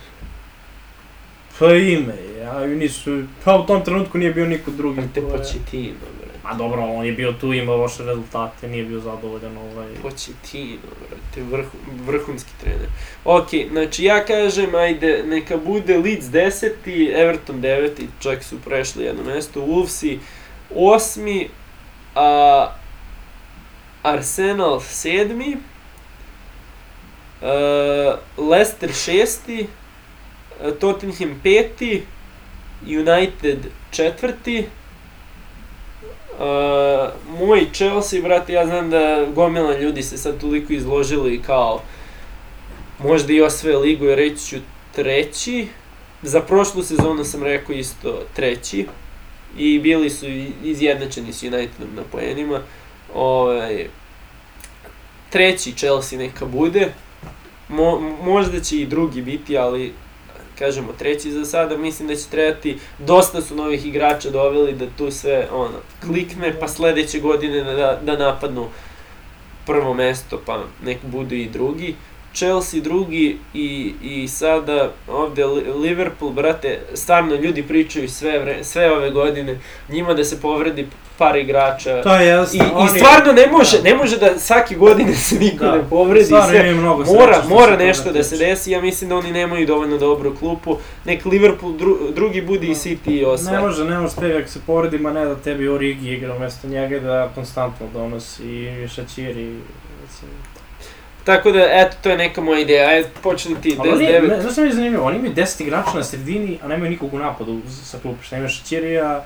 Pa ime, ja nisu, pa u tom trenutku nije bio niko drugi. Te ko je- Pochettino, bre. Ma dobro, on je bio tu, imao loše rezultate, nije bio zadovoljan ovaj... Pochettino, brate, vrh, vrhunski trener. Ok, znači ja kažem, ajde, neka bude Leeds 10. Everton 9. čak su prešli jedno mesto, Wolvesi 8. A Arsenal 7. Uh, Leicester 6. Uh, Tottenham 5. United 4. Uh, moj Chelsea, brate, ja znam da gomila ljudi se sad toliko izložili kao možda i osvoje ligu, jer reći ću treći. Za prošlu sezonu sam rekao isto treći. I bili su i- izjednačeni s Unitedom na poenima. Ovaj, treći Chelsea neka bude. Mo, možda će i drugi biti, ali kažemo treći za sada, mislim da će trebati, dosta su novih igrača doveli da tu sve ono, klikne, pa sledeće godine da, da napadnu prvo mesto, pa nek budu i drugi. Chelsea drugi i, i sada ovde Li- Liverpool, brate, stvarno ljudi pričaju sve, vre, sve ove godine, njima da se povredi par igrača. To je I, jasno. I stvarno ne može, ne može da svake godine se niko Da. ne povredi, Stvarno sve, mnogo mora, što mora toga nešto da se desi, ja mislim da oni nemaju dovoljno dobru klupu, nek Liverpool dru, drugi bude i City i Ne osvaja. može, ne može tebi ako se poredi, ma ne da tebi Origi igra umjesto njega da konstantno donosi i Šačiri. Mislim. Tako da, eto, to je neka moja ideja, ajde, počni ti, Ali oni, 10-9. ne, znaš što mi je zanimljivo, oni imaju 10 igrača na sredini, a nemaju nikog u napadu sa klupe. Šta imaš Šačirija,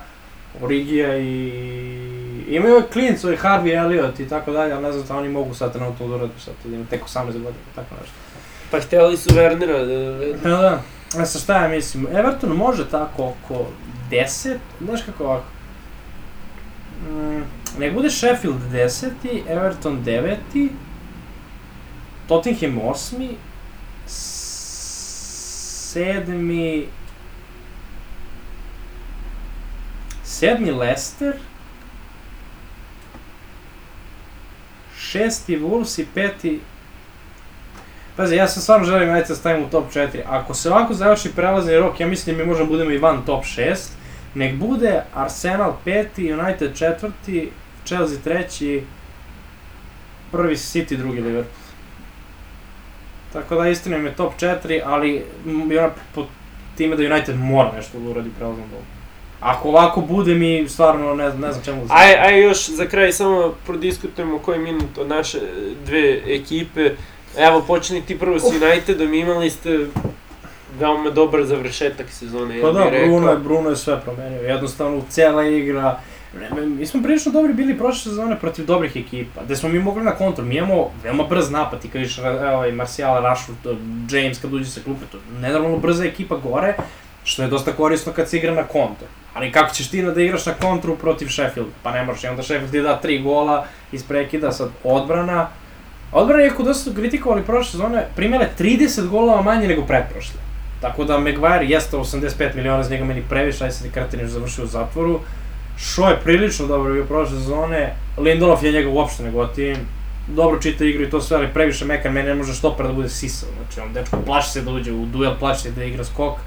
Origija i... Imaju ovaj klijent, ovaj Harvey Elliot i tako dalje, ali ne znam da oni mogu sad trenutno da urade sad, da ima tek 18 godina, tako nešto. Pa hteli su Wernera da dovedu. Pa da, a sa šta ja mislim, Everton može tako oko 10, znaš kako ovako, mm, nek bude Sheffield 10, Everton 9, Tottenham 8, 7, sedmi Leicester, šesti Wolves i peti Pazi, ja sam stvarno želim United da stavim u top 4. Ako se ovako završi prelazni rok, ja mislim da mi možemo budemo i van top 6. Nek bude Arsenal peti, United četvrti, Chelsea treći, prvi City, drugi Liverpool. Tako da istina im je top 4, ali ona po time da United mora nešto da uradi prelaznom dobu. Ako ovako bude mi stvarno ne, znam- ne znam čemu da. Aj, aj još za kraj samo prodiskutujemo koji minut od naše dve ekipe. Evo, počni ti prvo s Unitedom, imali ste veoma dobar završetak sezone, ja Pa da, bih rekao. Bruno je, Bruno je sve promenio. Jednostavno, cijela igra... Ne, mi smo prilično dobri bili prošle sezone protiv dobrih ekipa, gde smo mi mogli na kontru. Mi imamo veoma brz napad, ti kažeš, ovaj, Martial, Rashford, James kad uđe sa klupe, to je nenormalno brza ekipa gore, što je dosta korisno kad se igra na kontru. Ali kako ćeš ti da igraš na kontru protiv Sheffielda? Pa ne možeš, i onda Sheffield ti da tri gola iz prekida, sad odbrana. Odbrana, iako dosta su kritikovali prošle sezone, primele 30 golova manje nego pretprošle. Tako da Maguire jeste 85 miliona, za njega meni previše, aj sad i Krtinić završio u zatvoru. Šo je prilično dobro bio prošle sezone, Lindelof je njega uopšte ne gotivim. Dobro čita igru i to sve, ali previše mekan, meni ne može štoper da bude sisao. Znači, on dečko plaši se da uđe u duel, plaši se da igra skok.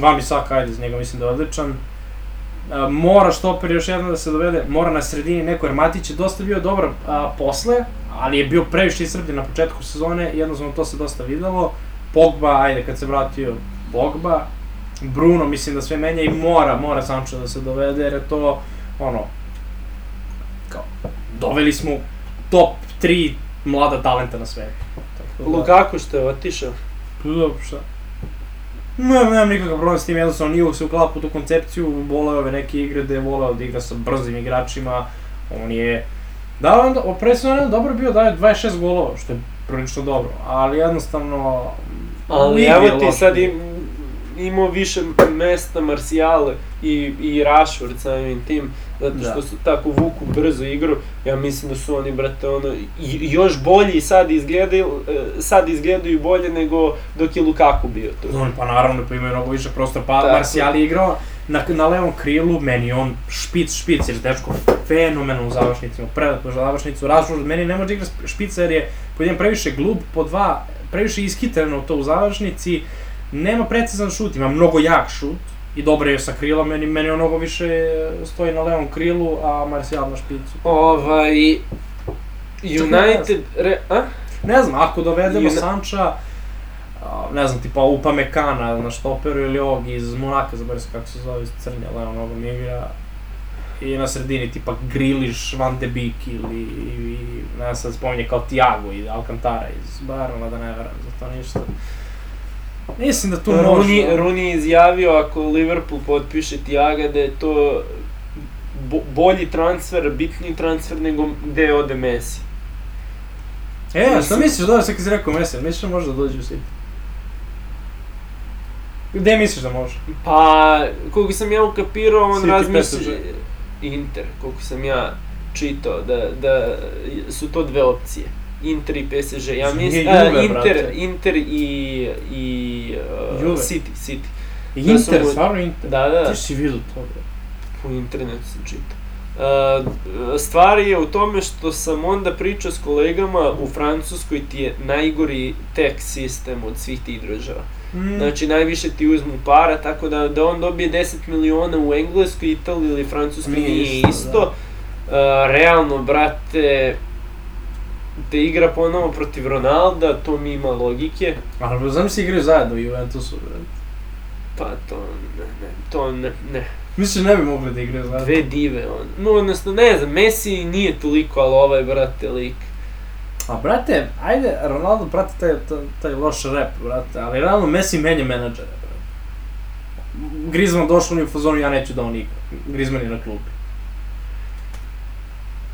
Vami Saka, ajde, za njega mislim da je odličan. A, mora štoper još jedno da se dovede, mora na sredini neko, jer Matić je dosta bio dobar a, posle, ali je bio previše iscrpljen na početku sezone, jednostavno to se dosta videlo. Pogba, ajde, kad se vratio Pogba, Bruno mislim da sve menja i mora, mora Sancho da se dovede, jer je to, ono, kao, doveli smo top 3 mlada talenta na svetu. Tako da- Lukaku što je otišao. Pa dobro, šta? Ne, nemam nikakav problem s tim, jednostavno nije se uklapa u tu koncepciju, voleo ove neke igre gde je voleo da igra sa brzim igračima, on je Da, onda, o pre sezone dobro bio, daje 26 golova, što je prilično dobro, ali jednostavno... Ali je evo ti sad im, imao više mesta Marcijale i, i Rashford samim tim, zato što Da. su tako vuku brzo igru, ja mislim da su oni, brate, ono, još bolji sad izgledaju, e, sad izgledaju bolje nego dok je Lukaku bio tu. On, pa naravno, pa imaju mnogo više prostora, pa Tako. Marcial je igrao na, na levom krilu, meni on špic, špic, jer dečko fenomenalno u završnicima, predatno završnicu, Rashford, meni ne može igra špica jer je po jedan previše glup, po dva, previše iskitreno to u završnici, nema precizan šut, ima mnogo jak šut, i dobro je sa krila, meni, meni mnogo više stoji na levom krilu, a Marcial na špicu. Ovaj, United, re, a? Ne znam, ako dovedemo Juna- Sanča, ne znam, tipa Upamecana na štoperu ili ovog iz Monaka, zaboravim se kako se zove, Crnja, levo nogo mi igra. I na sredini tipa Grilish, Van de Beek ili, i, ne znam sad spominje kao Tiago i Alcantara iz Bayerna, da ne verujem za to ništa. Mislim da tu može... Rooney, Rooney je izjavio ako Liverpool potpiše Tiaga da je to bo, bolji transfer, bitniji transfer nego gde ode Messi. E, a šta misliš, dobro, sad kad si rekao Messi, misliš da može da dođe u City? Gde misliš da može? Pa, koliko sam ja ukapirao, on razmišlja... Inter, koliko sam ja čitao, da, da su to dve opcije. Inter i PSG. Ja mislim, Juve, a, Inter, brate? Inter i, i uh, Juve. City, City. Inter, su mu- stvarno Inter? Da, da, da. Ti si vidio to, bre. po internetu sam čitao. Uh, stvar je u tome što sam onda pričao s kolegama u Francuskoj ti je najgori tech sistem od svih tih država. Mm. Znači najviše ti uzmu para, tako da, da on dobije 10 miliona u Engleskoj, Italiji ili Francuskoj Nije nije isto, isto. Uh, realno, brate, da igra ponovo protiv Ronalda, to mi ima logike. Ali znam si igraju zajedno u Juventusu, bre. Pa to ne, ne, to ne, ne. Mislim, ne bi mogli da igraju zajedno. Dve dive, on. No, odnosno, ne znam, Messi nije toliko, ali ovaj, brate, lik. A brate, ajde, Ronaldo prati taj, taj, taj loš rap, brate, ali realno Messi menja menadžere, brate. Griezmann došao u fazonu, ja neću da on igra. Griezmann je na klubi.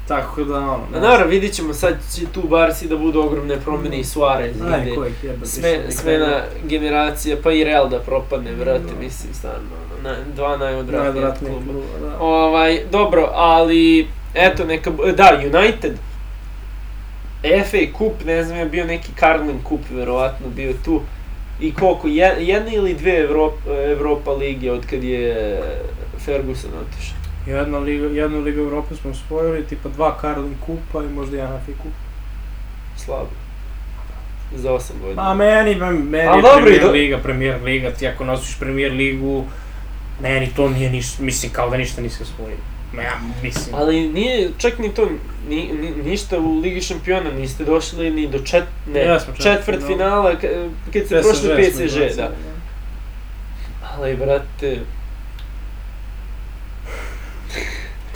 Tako da, ono, A naravno, vidit ćemo, sad će tu Barsi da budu ogromne promene i Suarez Ajde, ide. ko ih jebe Sve, više, smena generacija, pa i Real da propadne, Da. mislim, stvarno, na, dva najodvratnija kluba. klub, da. Ovaj, dobro, ali, eto, neka, da, United, FA Cup, ne znam, je bio neki Carling Cup, verovatno, bio tu. I koliko, je- jedna ili dve Evropa, Evropa lige od kad je Ferguson otišao? Jedna liga, jednu ligu Evrope smo osvojili, tipa dva Carling kupa i možda jedan FA kup. Slabo. Za 8 godina. Ma meni, meni Al je dobro, Premier do- Liga, Premier Liga, ti ako nosiš Premier Ligu, meni to nije ništa, mislim kao da ništa nisi osvojio. Ma ja mislim. Ali nije, čak ni to, ni, ni, ništa u Ligi šampiona, niste došli ni do čet, ne, Jesmo, četvrt četvrt finala. finala, ka- kad se PSG prošli PSG, izbacili, da. Ali, brate,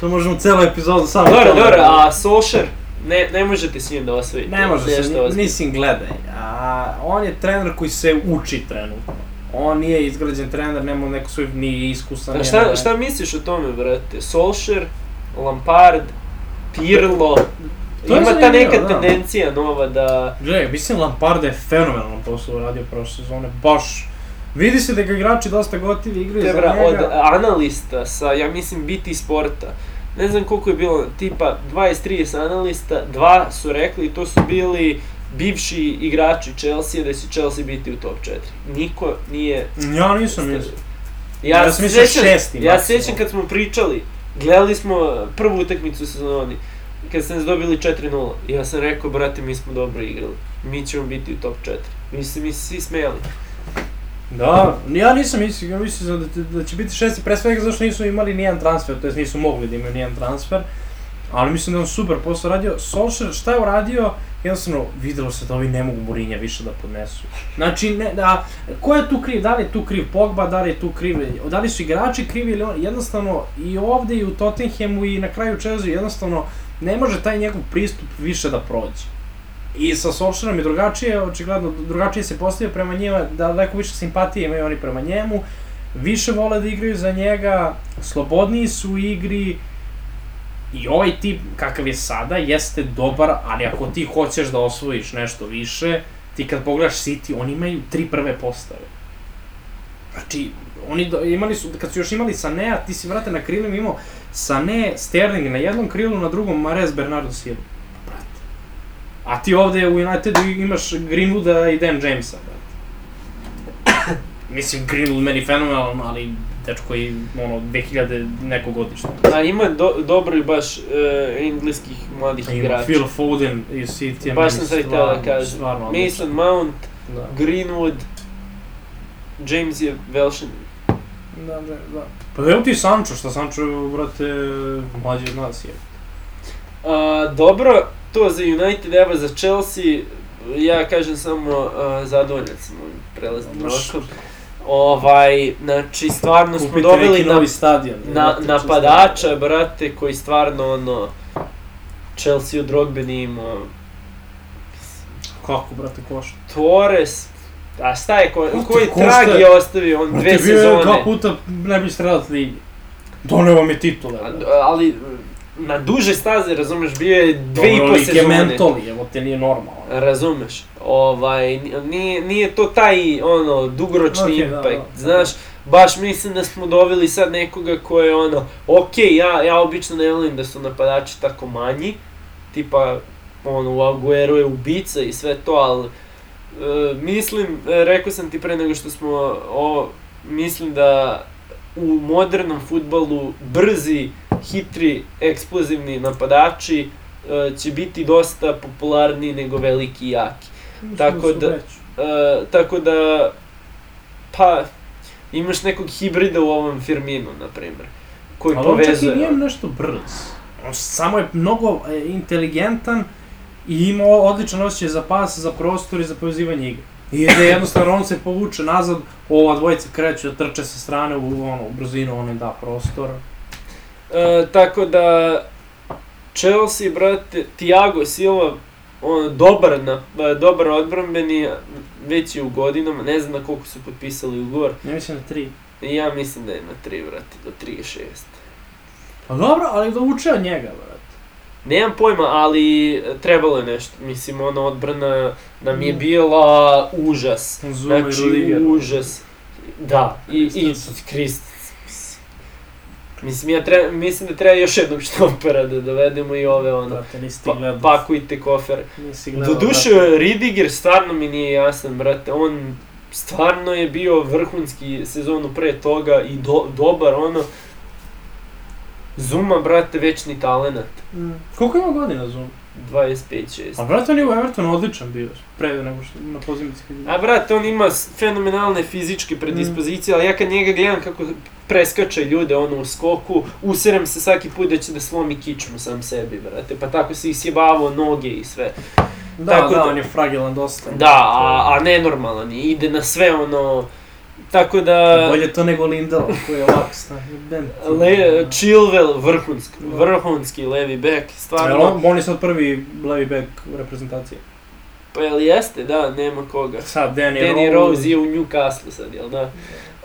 To možemo celu epizodu samo dobro, da- dobro, a Solskjaer, ne, ne možete s njim da osvojite. Ne može se, ozbiljno. mislim, gledaj, a, on je trener koji se uči trenutno. On nije izgrađen trener, nema neku svoj, nije iskusan. A nema- šta, šta misliš o tome, brate? Solskjaer, Lampard, Pirlo, To ima ta neka da. tendencija nova da... Gledaj, mislim Lampard je fenomenalan posao uradio prošle sezone, baš. Vidi se da ga igrači dosta gotivi igraju za Tebra, od njega. analista sa, ja mislim, BT Sporta, ne znam koliko je bilo, tipa 20-30 analista, dva su rekli, to su bili bivši igrači Chelsea, da će Chelsea biti u top 4. Niko nije... Ja nisam mislio. Ja, Ja sam mislio šesti ja sećam kad smo pričali, gledali smo prvu utakmicu sezoni, kad ste nas dobili 4-0, i ja sam rekao, brate, mi smo dobro igrali, mi ćemo biti u top 4. Mi se mi svi smijali. Da, ja nisam mislio, ja mislio da, da, će biti šesti, pre svega zašto nisu imali nijedan transfer, to jest nisu mogli da imaju nijedan transfer. Ali mislim da on super posao radio. Solskjaer šta je uradio? Jednostavno, videlo se da ovi ne mogu Mourinha više da podnesu. Znači, ne, da, ko je tu kriv? Da li je tu kriv Pogba, da li je tu kriv, da li su igrači krivi ili on, jednostavno i ovde i u Tottenhamu i na kraju Chelsea jednostavno ne može taj njegov pristup više da prođe. I sa Solskjaerom je drugačije, očigledno drugačije se postavio prema njima, daleko više simpatije imaju oni prema njemu, više vole da igraju za njega, slobodniji su u igri, I ovaj tip kakav je sada jeste dobar, ali ako ti hoćeš da osvojiš nešto više, ti kad pogledaš City, oni imaju tri prve postave. Znači, oni do, imali su, kad su još imali Sanea, ti si vrate na krilima imao Sane, Sterling na jednom krilu, na drugom Mares, Bernardo Silva. A ti ovde u Unitedu imaš Greenwooda i Dan Jamesa, brate. Mislim, Greenwood meni fenomenalan, ali dečko je, ono, 2000 nekog godišta. A ima do, dobro i baš uh, engleskih mladih Ima igrača. Phil Foden iz City, Baš sam sad htio da kažem. Stvarno. Mason Mount, Da. Greenwood, James je Velšin. Da, da, da. Pa evo ti Sancho, šta Sancho, brate, mlađi od nas je. A, dobro, to za United, evo za Chelsea, ja kažem samo a, zadovoljan sam ovim prelaznim rokom. Ovaj, znači, stvarno Kupite neki na, novi stadion. na, napadača, brate, koji stvarno, ono, Chelsea od Drogbe nije imao. Kako, brate, košta? Torres, a šta je, ko, Koliko koji trag je ostavio, on dve Brate, bio je dva sezone. puta najbolji strelac ligi. Doneo vam je titule. Brate. ali na duže staze, razumeš, bio je dve i Dobro, po lik je sezone. mentoli, evo te nije normalno. Razumeš, ovaj, nije, nije to taj, ono, dugoročni Okej, da, impact, da, znaš, baš mislim da smo doveli sad nekoga ko je ono, okej, ja, ja obično ne volim da su napadači tako manji, tipa, ono, u Aguero je ubica i sve to, ali, e, mislim, e, rekao sam ti pre nego što smo ovo, mislim da u modernom futbalu brzi, hitri, eksplozivni napadači e, će biti dosta popularniji nego veliki i jaki. Mislim Tako su da-. E, tako da, pa, imaš nekog hibrida u ovom Firminu, na primjer, koji Ali on čak i povezuje. nije nešto brz. On samo je mnogo e, inteligentan i ima odličan osjećaj za pas, za prostor i za povezivanje igre. I da jednostavno on se povuče nazad, ova dvojica kreću da trče sa strane u, ono, u brzinu, on im da prostor. E, tako da, Chelsea, brate, Thiago Silva, on dobar, na, dobar odbrambeni, već je u godinama, ne znam na koliko su potpisali ugovor, Ja mislim da tri. ja mislim da je na 3, brate, do 3,6. Pa dobro, ali da uče od njega, brate. Nemam pojma, ali trebalo je nešto. Mislim, ona odbrana nam je bila užas. Zuma Znači, Rudiger. užas. Da, i, i. Krist. Mislim, ja treba, mislim da treba još jednog štopera da dovedemo i ove ono. Brate, nisi Pa, gledao. pakujte kofer. Nisi Doduše, brate. Ridiger stvarno mi nije jasan, brate. On stvarno je bio vrhunski sezonu pre toga i do, dobar, ono. Zuma, brate, večni talenat. Mm. Koliko ima godina Zuma? 25-6. A brate, on je u Evertonu odličan bio, pre nego što na pozimici. A brate, on ima fenomenalne fizičke predispozicije, ali ja kad njega gledam kako preskače ljude ono u skoku, userem se svaki put da će da slomi kičmu sam sebi, brate, pa tako se isjebavao noge i sve. Da, tako da, da- on je fragilan dosta. Da, a, a nenormalan je, ide na sve ono, tako da... Bolje to nego Lindelof koji je laks. Le, Chilwell, vrhunski, vrhunski levi bek, stvarno. on, on je sad prvi levi back u reprezentaciji. Pa jel jeste, da, nema koga. Sad Danny, Danny Rose je u Newcastle sad, jel da?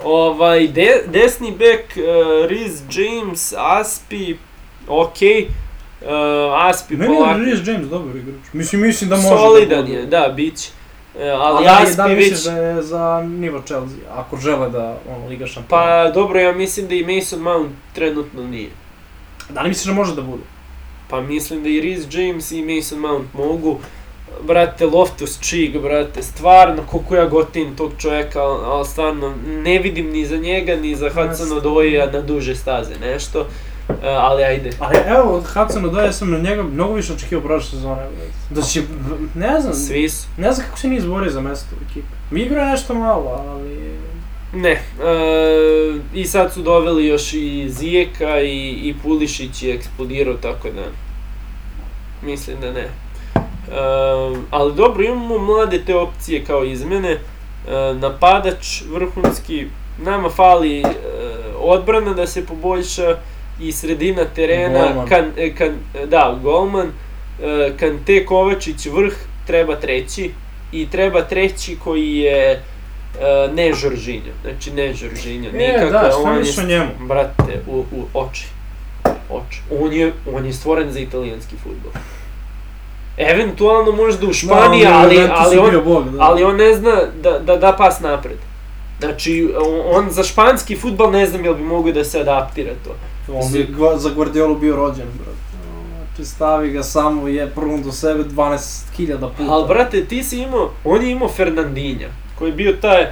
Ovaj, de, desni bek, uh, Riz James, Aspi, okej. Uh, Aspi Meni je polako, Reece James dobar igrač. Mislim, mislim da može solidan da je, da, bit će. Uh, ali Ali li- Aspi da već... da je za nivo Chelsea, ako žele da ono, Liga šampiona? Pa dobro, ja mislim da i Mason Mount trenutno nije. Da li misliš da može da bude? Pa mislim da i Riz James i Mason Mount mogu. Brate, Loftus Cheek, brate, stvarno, koliko ja gotim tog čovjeka, ali al stvarno, ne vidim ni za njega, ni za Hudson Odoija na duže staze, nešto. Uh, ali ajde. Ali evo, od Hudsona Doja sam na njega mnogo više očekivao prošle sezone. Da će, ne znam, Svi su. ne znam kako se nije izborio za mesto u ekipi. Mi igra nešto malo, ali... Ne, uh, i sad su doveli još i Zijeka i, i Pulišić je eksplodirao, tako da mislim da ne. Uh, ali dobro, imamo mlade te opcije kao izmene. Uh, napadač vrhunski, nama fali uh, odbrana da se poboljša i sredina terena, Golman. kan, e, kan, da, golman, uh, Kante Kovačić vrh, treba treći i treba treći koji je ne Žoržinjo, znači ne Žoržinjo, E, nikako, da, šta on je, njemu? brate, u, u oči. oči. On je, on je stvoren za italijanski futbol. Eventualno možda u Španiji, Da, je u ali, ali, on, bog, da. ali on ne zna da, da da pas napred. Znači, on, za španski futbal ne znam jel bi mogao da se adaptira to. On bi gva- za Guardiolu bio rođen, brate. Znači, stavi ga samo je prvom do sebe 12.000 puta. Ali, brate, ti si imao, on je imao Fernandinja, koji je bio taj, uh,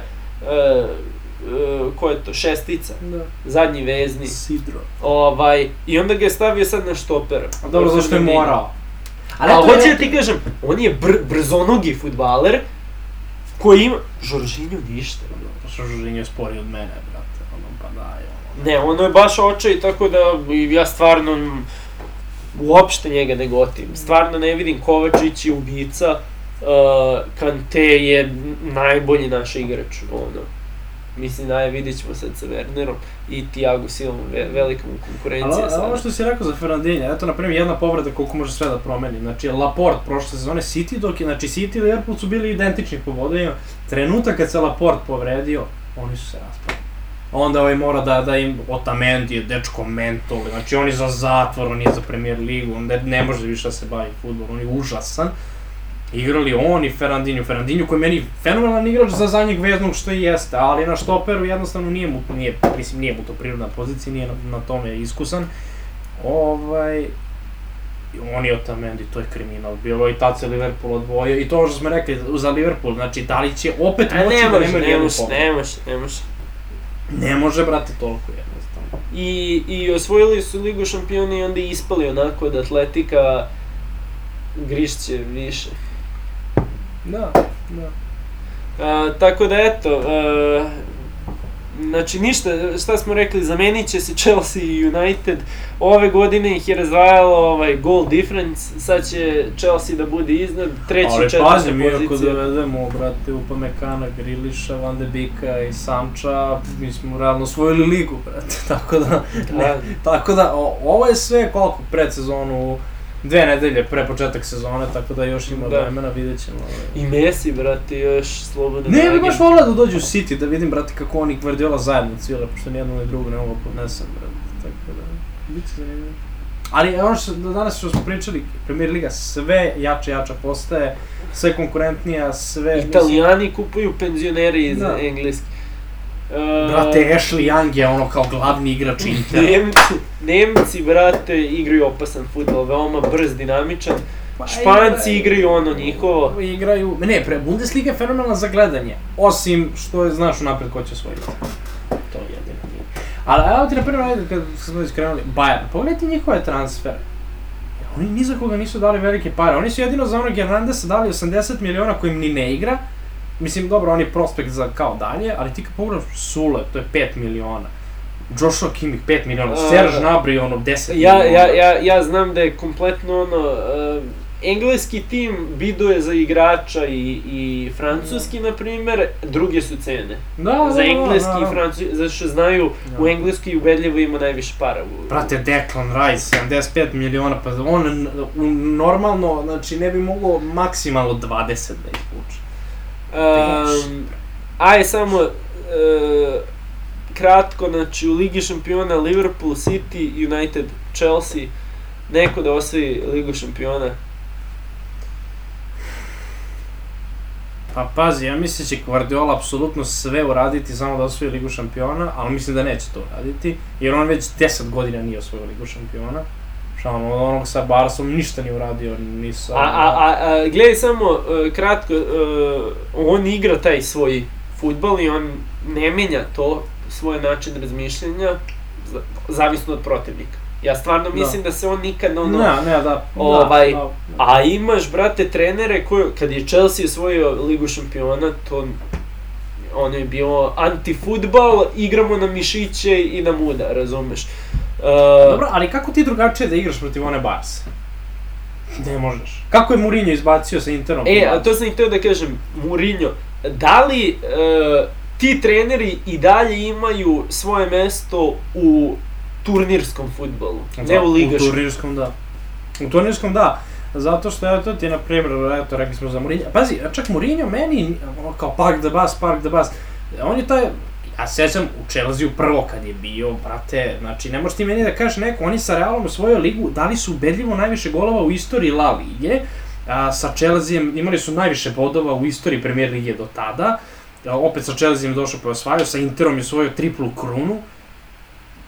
uh, ko je to, šestica, Da. zadnji vezni. Sidro. Ovaj, I onda ga je stavio sad na štopera. A dobro, zašto je morao? Ali eto, hoću da ti kažem, on je br brzonogi futbaler, koji ima... Žoržinju ništa. Što Žužinje je sporiji od mene, brate. Ono, pa daj, ono. Ne, ono je baš očaj, tako da ja stvarno uopšte njega ne gotim. Stvarno ne vidim Kovačić je ubica, uh, Kante je najbolji naš igrač, ono. Mislim, daj, vidit ćemo sad sa Wernerom i Thiago Silva, ve, velika mu konkurencija sad. ovo što si rekao za Fernandinha, eto, na primjer, jedna povreda koliko može sve da promeni. Znači, Laporte prošle sezone, City, dok je, znači, City i Liverpool su bili identični po bodovima. Trenutak kad se Laporte povredio, oni su se raspali. Onda ovaj mora da, da im Otamendi je dečko mentor, znači on je za zatvor, on je za Premier ligu, on ne, ne može više da se bavi futbolom, on je užasan. Igrali on i Fernandinho, Fernandinho koji je meni fenomenalan igrač za zadnjeg veznog što i jeste, ali na štoperu jednostavno nije mu, nije, mislim nije mu to prirodna pozicija, nije na, na tome iskusan. Ovaj, on je Otamendi, to je kriminal. Bilo i tad se Liverpool odvojio i to što smo rekli za Liverpool, znači da li će opet moći da nemaju ne nijednu pobedu? ne može, ne može. Ne može, brate, toliko jednostavno. I, I osvojili su Ligu šampiona i onda ispali onako od Atletika grišće više. Da, da. A, tako da eto, a, znači ništa, šta smo rekli, zamenit će se Chelsea i United. Ove godine ih je razdvajalo ovaj goal difference, sad će Chelsea da bude iznad, treća i Ali četvrta pazi, mi ako dovedemo, brate, Upamecana, Griliša, Van de Beeka i Samča, mi smo realno osvojili ligu, brate, tako da, ne, Da. tako da, o, ovo je sve koliko pred sezonu, dve nedelje pre početak sezone, tako da još ima Da. vremena, vidjet ćemo. I Messi, brate, još slobodan Ne, bi agent. baš volio da dođu u City, da vidim, brate, kako oni Guardiola zajedno cvile, pošto nijedno ni drugo ne mogu da podnesem, brate, tako da, bit će zanimljivo. Ali ono što danas što smo pričali, Premier Liga sve jače jača postaje, sve konkurentnija, sve... Italijani kupuju penzionere iz Da. Engleske. Uh, brate, Ashley Young je ono kao glavni igrač Intera. Nemci, Nemci, brate, igraju opasan futbol, veoma brz, dinamičan. Pa, Španci igraju- igraju ono njihovo. Igraju, ne, pre, Bundesliga je fenomenalna za gledanje, osim što je, znaš unapred ko će osvojiti. To je jedino. Ali evo ti na primjer, ajde, kad smo već krenuli, Bayern, pogledaj ti njihove transfere. Oni ni za koga nisu dali velike pare, oni su jedino za onog Hernandesa dali 80 miliona kojim ni ne igra. Mislim, dobro, on je prospekt za kao dalje, ali ti kad pogledaš Sule, to je 5 miliona. Joshua Kimmich 5 miliona, A, Serge da. Gnabry ono 10 Ja, miliona. ja, ja, ja znam da je kompletno ono, uh, engleski tim biduje za igrača i, i francuski, na primer, druge su cene. Da, da, za da, engleski da, i da. francuski, zato što znaju Da. u engleski ubedljivo ima najviše para. U, Brate, Declan Rice, 75 miliona, pa on normalno, znači ne bi mogao maksimalno 20 da izvuče. Um, aj samo uh, kratko, znači u Ligi šampiona Liverpool, City, United, Chelsea, neko da osvoji Ligu šampiona. Pa pazi, ja mislim da će Guardiola apsolutno sve uraditi samo da osvoji Ligu šampiona, ali mislim da neće to uraditi, jer on već 10 godina nije osvojio Ligu šampiona. Šta ono, onog sa Barsom ništa nije uradio, ni sa... A, a, a, a gledaj samo uh, kratko, uh, on igra taj svoj futbal i on ne menja to, svoj način razmišljanja, za- zavisno od protivnika. Ja stvarno Da. mislim da, se on nikad ono... Ne, ne, da. Ovaj, da, da. A imaš, brate, trenere koji, kad je Chelsea osvojio Ligu šampiona, to ono je bilo antifutbal, igramo na mišiće i na muda, razumeš? Uh, Dobro, ali kako ti drugačije da igraš protiv one Barse? Ne možeš. Kako je Mourinho izbacio sa Interom? E, a to sam i htio da kažem, Mourinho, da li e, ti treneri i dalje imaju svoje mesto u turnirskom futbolu, ne u U ligaškom? turnirskom, da. U turnirskom, da. Zato što, evo, to ti na primjer, eto, rekli smo za Mourinho. Pazi, čak Mourinho meni, kao park the bus, park the bus, on je taj, ja se sjećam u Chelsea prvo kad je bio, brate, znači ne možeš ti meni da kažeš neko, oni sa Realom u svojoj ligu dali su ubedljivo najviše golova u istoriji La Lige, a, sa Chelseaem imali su najviše bodova u istoriji Premier Lige do tada, a, opet sa Chelseaem došao je osvajao, sa Interom je osvojio triplu krunu,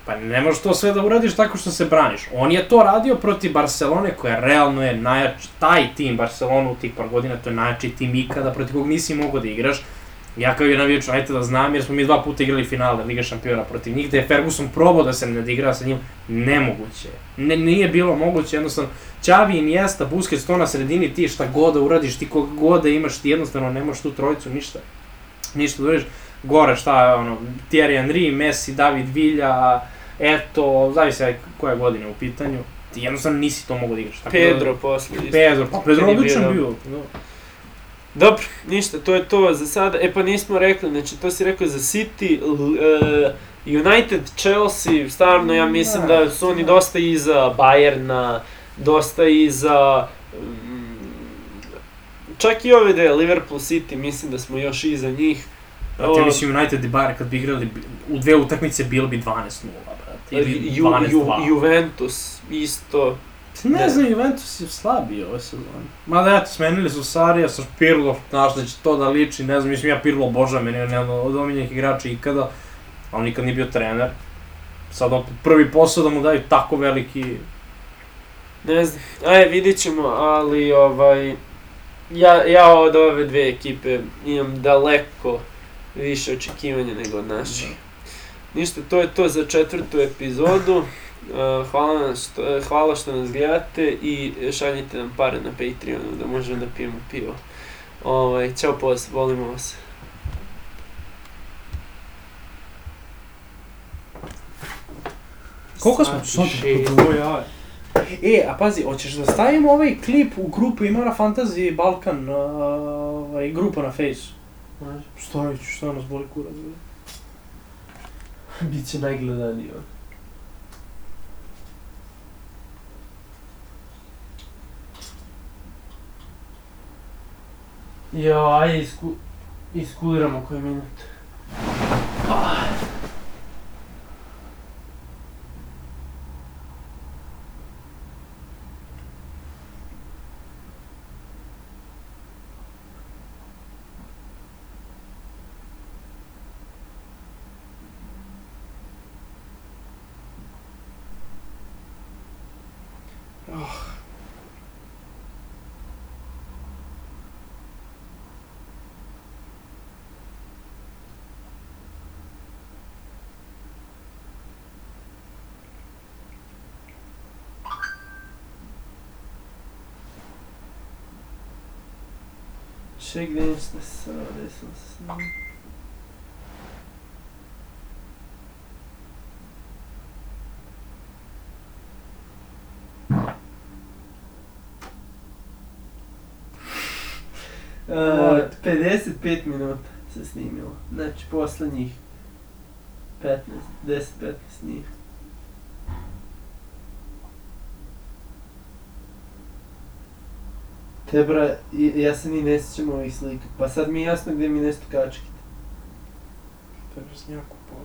Pa ne možeš to sve da uradiš tako što se braniš. On je to radio protiv Barcelone, koja realno je najjači, taj tim Barcelona u tih par godina, to je najjači tim ikada, protiv kog nisi mogao da igraš. Ja kao je navijač, ajte da znam, jer smo mi dva puta igrali finale Liga šampiona protiv njih, da je Ferguson probao da se ne odigra sa njim, nemoguće. Ne, nije bilo moguće, jednostavno, Ćavi i Iniesta, Busquets, to na sredini, ti šta god da uradiš, ti kog god da imaš, ti jednostavno ne možeš tu trojicu ništa, ništa da uradiš. Gore šta je, ono, Thierry Henry, Messi, David Villa, eto, zavisi koja je godina u pitanju, ti jednostavno nisi to mogo da igraš. Tako Pedro Da, posle. Pedro, pa Pedro odličan bio, bio. Da. Dobro, ništa, to je to za sada. E pa nismo rekli, znači to si rekao za City, e, United, Chelsea, stvarno ja mislim da su oni dosta iza Bayerna, dosta iza... mm, čak i ove da je Liverpool City, mislim da smo još iza njih. Brate, O, mislim United i Bayern kad bi igrali u dve utakmice bilo bi 12-0, brate. Ili Ju, 12-2. Ju, Juventus isto. Ne Da. znam, Juventus je slabiji ove sezone. Mada eto, smenili su Sarija sa Pirlo, znaš da će to da liči, ne znam, mislim ja Pirlo obožavam, meni je jedan od omiljenih igrača ikada, ali nikad nije bio trener. Sad opet prvi posao da mu daju tako veliki... Ne znam, aj vidit ćemo, ali ovaj... Ja, ja od ove dve ekipe imam daleko više očekivanja nego od naših. Ništa, to je to za četvrtu epizodu. Uh, hvala, nam što, hvala što nas gledate i šaljite nam pare na Patreonu da možemo da pijemo pivo. Ovaj, ćao poz, volimo vas. Koliko smo? Sat i Sad, šest. ja. E, a pazi, hoćeš da stavimo ovaj klip u grupu Imara Fantasy Balkan, uh, ovaj, grupa na Face? Stavit ću, šta nas boli kurac. Biće najgledaniji on. Jo, ajde isku... iskuliramo koji minut. Še Şey gençti sağdaysanız. Uh, 55 minut se snimilo, znači poslednjih 15, 10-15 njih. Te bra, ja se ni ne sjećam ovih slika. Pa sad mi je jasno gdje mi nešto kačkite. To je brznjaku polas.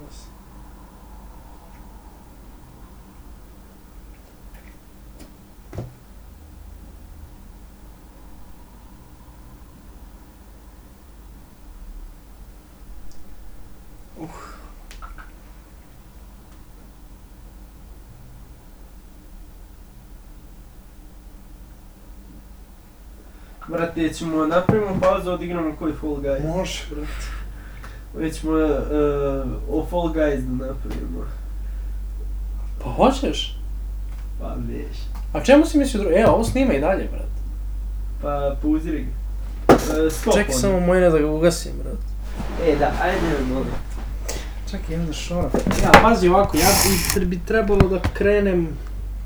Brate, ćemo napravimo pauzu, odigramo koji Fall Guys. Može, brate. Već ćemo uh, o Fall Guys da napravimo. Pa hoćeš? Pa veš. A čemu si mislio drugo? E, ovo snima i dalje, brate. Pa pauziri ga. Uh, stop Čekaj samo moje da ga ugasim, brate. E da, ajde molim. Čekaj, imam da šora. Ja, pazi ovako, ja bi, bi trebalo da krenem